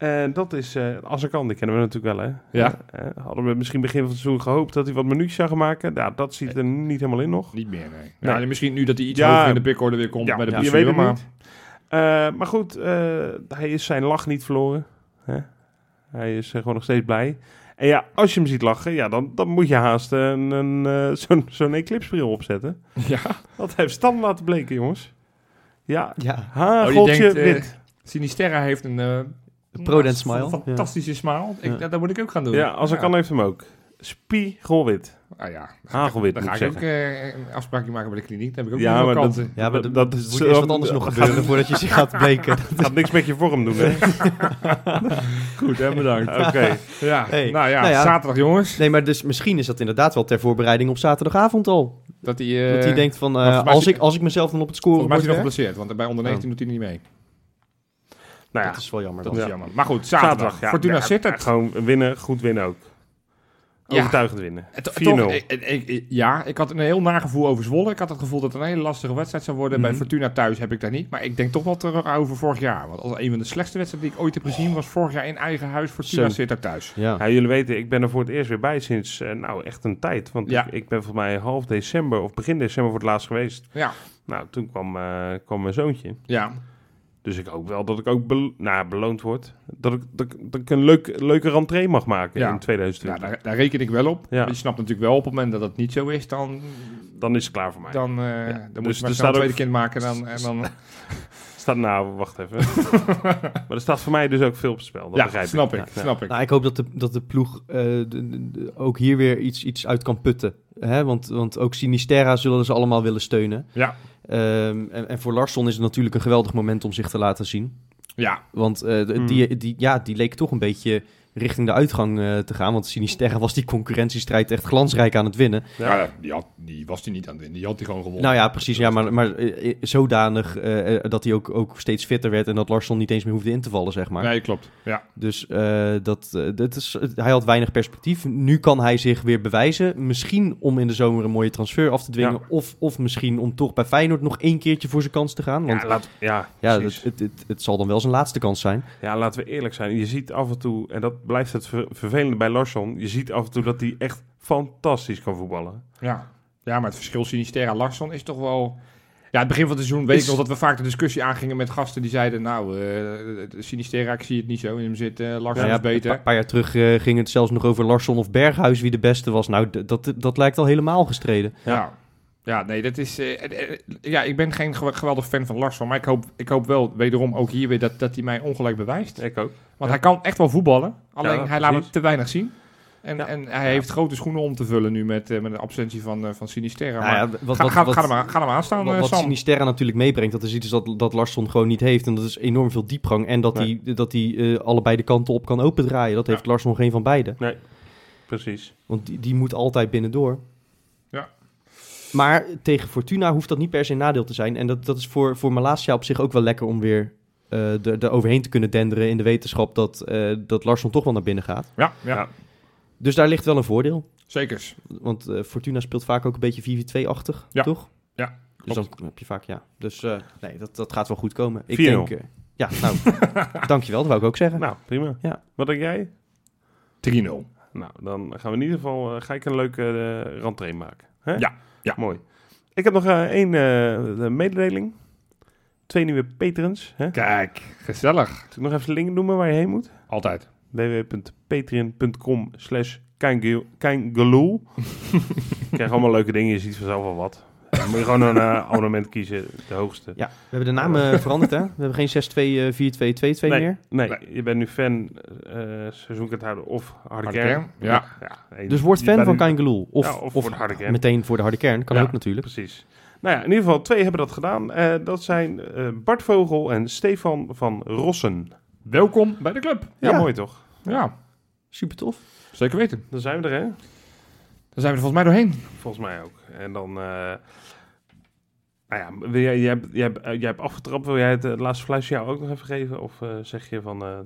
En dat is, eh als ik kan, die kennen we natuurlijk wel, hè? Ja. Eh, eh, hadden we misschien begin van het seizoen gehoopt dat hij wat minuutjes zou gaan maken. Ja, dat ziet er niet helemaal in nog. Niet meer, nee. Nee. Ja, misschien nu dat hij iets Ja. hoger in de pickorde weer komt Ja, met de je blessure, weet het maar... niet. Eh, maar goed, eh, hij is zijn lach niet verloren. Hè? Hij is eh, gewoon nog steeds blij. En ja, als je hem ziet lachen, ja, dan, dan moet je haast een, een, eh, zo'n zo'n eclipsebril opzetten. Ja. Dat heeft Stan laten bleken, jongens. Ja, Ja, hageltje denkt, eh, wit. Sinisterra heeft een... eh, de Prodent een smile. fa- Fantastische smile. Ik, Ja. dat, dat moet ik ook gaan doen. Ja, als ik kan heeft hem ook. Spiegelwit. Ah ja. Hagelwit, Dan moet ga ik ik ook zeggen. eh, een afspraakje maken bij de kliniek. Dan heb ik ook Ja, nog maar wel dat- kanten. Ja, maar Dat- dat, dat dat is- moet eerst wat dat- anders nog gebeuren voordat je zich gaat bleken. Gaat niks met je vorm doen, hè? Goed, hè, bedankt. Oké. Ja, Hey. nou, ja, Nou ja. zaterdag jongens. Nee, maar dus misschien is dat inderdaad wel ter voorbereiding op zaterdagavond al. Dat hij, eh, dat hij denkt van, eh, volgens mij als, is- ik, als ik mezelf dan op het Volgens mij is hij nog werk... geblesseerd, want bij onder 19 doet hij niet mee. Nou ja, Dat is wel jammer Dat dan. is Ja. jammer. Maar goed, zaterdag. ja. Fortuna het. Gewoon winnen, goed winnen ook. Ja. Overtuigend winnen. 4-0. Toch, ik, ik- ik- ja, ik had een heel nagevoel over Zwolle. Ik had het gevoel dat het een hele lastige wedstrijd zou worden. Bij Mhm. Fortuna thuis heb ik dat niet. Maar ik denk toch wel terug over vorig jaar. Want als een van de slechtste wedstrijden die ik ooit heb gezien... was vorig jaar in eigen huis. Fortuna Zo. zit er thuis. Ja. Ja, jullie weten, ik ben er voor het eerst weer bij sinds, eh, nou, echt een tijd. Want Ja. ik, ik ben volgens mij half december of begin december voor het laatst geweest. Ja, Nou, toen kwam, eh, kwam mijn zoontje. ja. Dus ik hoop wel dat ik ook nou, beloond word. Dat ik, dat, ik- dat ik een leuk, leuke rentree mag maken Ja. in Ja, 2020. daar, daar reken ik wel op. Ja. Je snapt natuurlijk wel op het moment dat dat niet zo is, dan, Dan is het klaar voor mij. dan, eh dan Dus moet je maar een tweede ook- kind maken. Dan, en dan, Staat, nou, wacht even. maar er staat voor mij dus ook veel op het spel. Dat ja, begrijp snap ik. ik. Ja. Snap ik. Nou, ik hoop dat de, dat de ploeg eh, de- de- de- ook hier weer iets, iets uit kan putten. Hè? Want, want ook Sinisterra zullen ze allemaal willen steunen. Ja, Ehm, en, en voor Larsson is het natuurlijk een geweldig moment om zich te laten zien. ja, Want eh, de- Hmm. die, die, ja, die leek toch een beetje richting de uitgang eh, te gaan. Want Sinisterra was die concurrentiestrijd echt glansrijk aan het winnen. Ja. ja. die, had, die was hij niet aan het winnen. Die had hij gewoon gewonnen. Nou ja, precies. Ja, maar, maar eh, eh, zodanig dat hij ook, ook steeds fitter werd... en dat Larsson niet eens meer hoefde in te vallen, zeg maar. Nee, klopt. Ja, Dus eh, dat, dat is, hij had weinig perspectief. Nu kan hij zich weer bewijzen. Misschien om in de zomer een mooie transfer af te dwingen. Ja. Of, of misschien om toch bij Feyenoord nog één keertje voor zijn kans te gaan. Want Ja, laat, ja, ja, het, het, het, het zal dan wel zijn laatste kans zijn. ja, laten we eerlijk zijn. Je ziet af en toe, en dat blijft het ver- vervelende bij Larsson. Je ziet af en toe dat hij echt fantastisch kan voetballen. ja. ja, maar het verschil Sinisterra Larsson is toch wel... Ja, het begin van het seizoen weet Is- ik nog dat we vaak de discussie aangingen met gasten die zeiden... Nou, eh Sinisterra, ik zie het niet zo in hem zitten. Larsson Nou ja, is beter. Een pa- paar jaar terug eh, ging het zelfs nog over Larsson of Berghuis wie de beste was. Nou, dat, dat lijkt al helemaal gestreden. Ja. Ja, nee, dat is... eh, eh, eh, ja, ik ben geen gew- geweldig fan van Larsson, maar ik hoop, ik hoop wel wederom ook hier weer dat, dat hij mij ongelijk bewijst. Ik ook. Want hij kan echt wel voetballen, alleen Ja, hij laat het te weinig zien. En, Ja. en hij heeft grote schoenen om te vullen nu met, eh, met de absentie van, van Sinisterra. Nou maar ja, wat, ga, wat, ga, wat, ga, hem aan, ga hem aanstaan, wat, wat Sam. Sinisterra natuurlijk meebrengt, dat is iets dat, dat Larsson gewoon niet heeft. En dat is enorm veel diepgang. En dat Nee. hij, dat hij allebei de kanten op kan opendraaien. Dat heeft Larsson geen van beide. Precies. Want die, die moet altijd binnendoor. Maar tegen Fortuna hoeft dat niet per se een nadeel te zijn. En dat, dat is voor, voor Malasia op zich ook wel lekker om weer eh er er overheen te kunnen denderen... in de wetenschap dat, eh, dat Larsson toch wel naar binnen gaat. Ja, ja, Ja. Dus daar ligt wel een voordeel. zeker. Want eh, Fortuna speelt vaak ook een beetje 4-2-achtig, Ja. toch? Ja, Dus dan heb je vaak, ja. Dus eh, nee, dat, dat gaat wel goed komen. Ik 4-0. denk... ja, nou, dankjewel. Dat wou ik ook zeggen. Nou, prima. Ja. Wat denk jij? 3-0. Nou, dan gaan we in ieder geval... ga ik een leuke uh, rentree maken. Hè? Ja, ja. Mooi. Ik heb nog eh, één eh, mededeling. Twee nieuwe patrons. Hè? Kijk, gezellig. Zal ik nog even de link noemen waar je heen moet? Altijd. www.patreon.com slash. Je krijgt allemaal leuke dingen, je ziet vanzelf wel wat. Dan moet je gewoon een eh, abonnement kiezen, de hoogste. Ja, we hebben de naam eh, veranderd, hè? We hebben geen 6-2-4-2-2-2 nee, meer. nee, Nee. je bent nu fan, eh seizoenkaarthouder of harde, Harde kern. kern, ja. ja. Dus word Je fan van Kaingeloel. Of, Ja, of, of voor de harde kern. meteen voor de harde kern. Kan Ja. ook natuurlijk. Precies. Nou ja, in ieder geval twee hebben dat gedaan. Eh, dat zijn eh, Bart Vogel en Stefan van Rossen. Welkom bij de club. Ja, Ja. mooi toch? Ja, Super tof. zeker weten. Dan zijn we er, hè? Dan zijn we er volgens mij doorheen. Volgens mij ook. En dan... eh nou ja, jij, jij, hebt, jij, eh, jij hebt afgetrapt. Wil jij het eh, laatste fluitje jou ook nog even geven? Of zeg je van... eh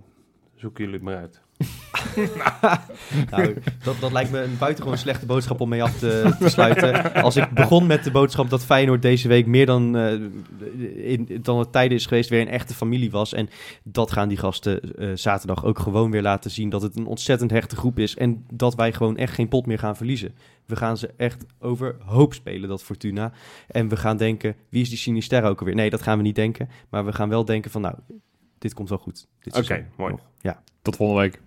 zoeken jullie het maar uit? Nou, dat, dat lijkt me een buitengewoon slechte boodschap om mee af te, te sluiten. Als ik begon met de boodschap dat Feyenoord deze week meer dan, eh, in, dan het tijden is geweest weer een echte familie was. En dat gaan die gasten eh, zaterdag ook gewoon weer laten zien. Dat het een ontzettend hechte groep is. En dat wij gewoon echt geen pot meer gaan verliezen. We gaan ze echt overhoop spelen, dat Fortuna. En we gaan denken, wie is die Sinisterra ook alweer? Nee, dat gaan we niet denken. Maar we gaan wel denken van, nou, dit komt wel goed. Oké, mooi. nog. Ja. Tot volgende week.